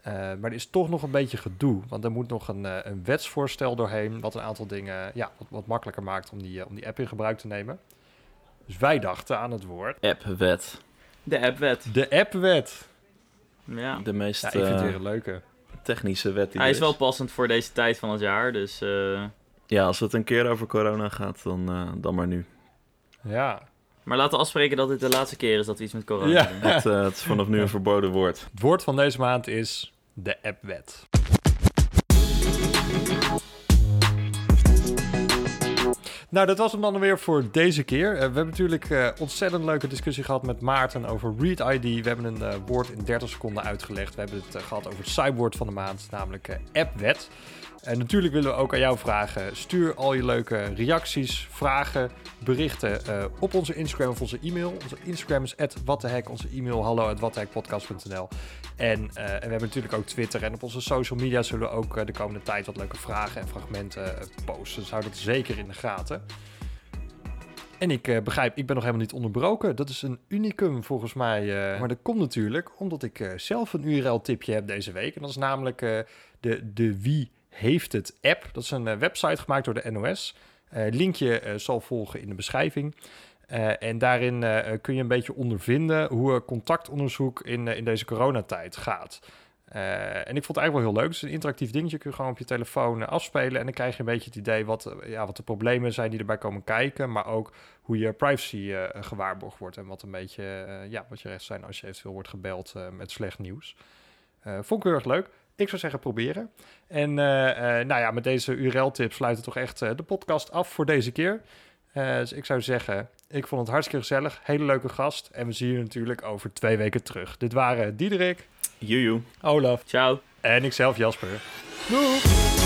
Speaker 1: Eh, maar er is toch nog een beetje gedoe. Want er moet nog een, eh, een wetsvoorstel doorheen... wat een aantal dingen ja, wat, wat makkelijker maakt om die, eh, om die app in gebruik te nemen. Dus wij dachten aan het woord...
Speaker 2: Appwet.
Speaker 3: De appwet.
Speaker 1: De appwet.
Speaker 3: Ja.
Speaker 2: De meest
Speaker 1: Ja, ik vind het weer een leuke.
Speaker 2: technische wet die
Speaker 3: Hij
Speaker 2: er
Speaker 3: is wel passend voor deze tijd van het jaar. Dus eh,
Speaker 2: Ja, als het een keer over corona gaat, dan, eh, dan maar nu.
Speaker 1: Ja.
Speaker 3: Maar laten we afspreken dat dit de laatste keer is dat we iets met corona
Speaker 1: Ja.
Speaker 3: doen.
Speaker 2: Het, eh, het is vanaf nu een verboden woord.
Speaker 1: Het woord van deze maand is de appwet. Nou, dat was hem dan weer voor deze keer. Eh, we hebben natuurlijk eh ontzettend leuke discussie gehad met Maarten over Read ID. We hebben een woord in 30 seconden uitgelegd. We hebben het eh, gehad over het cyberwoord van de maand, namelijk appwet. En natuurlijk willen we ook aan jou vragen. Stuur al je leuke reacties, vragen, berichten eh, op onze Instagram of onze e-mail. Onze Instagram is @wattehek, onze e-mail hallo @wattehekpodcast.nl. En, eh, en we hebben natuurlijk ook Twitter. En op onze social media zullen we ook eh, de komende tijd wat leuke vragen en fragmenten posten. Dus hou dat zeker in de gaten. En ik begrijp, ik ben nog helemaal niet onderbroken. Dat is een unicum volgens mij. maar dat komt natuurlijk omdat ik zelf een URL-tipje heb deze week. En dat is namelijk de, de Wie Heeft Het app. Dat is een eh, website gemaakt door de NOS. Eh, linkje eh, zal volgen in de beschrijving. En daarin kun je een beetje ondervinden hoe contactonderzoek in, in deze coronatijd gaat. En ik vond het eigenlijk wel heel leuk. Het is een interactief dingetje. Kun je gewoon op je telefoon afspelen. En dan krijg je een beetje het idee wat, ja, wat de problemen zijn die erbij komen kijken. Maar ook hoe je privacy gewaarborgd wordt. En wat een beetje ja, wat je recht zijn als je eventueel wordt gebeld met slecht nieuws. Vond ik heel erg leuk. Ik zou zeggen proberen. En eh, eh, nou ja, met deze URL-tip sluiten we toch echt eh, de podcast af voor deze keer. Eh, dus ik zou zeggen, ik vond het hartstikke gezellig. Hele leuke gast. En we zien je natuurlijk over twee weken terug. Dit waren Diederik,
Speaker 2: Joejoe.
Speaker 1: Olaf
Speaker 3: Ciao.
Speaker 1: en ikzelf Jasper. Doei!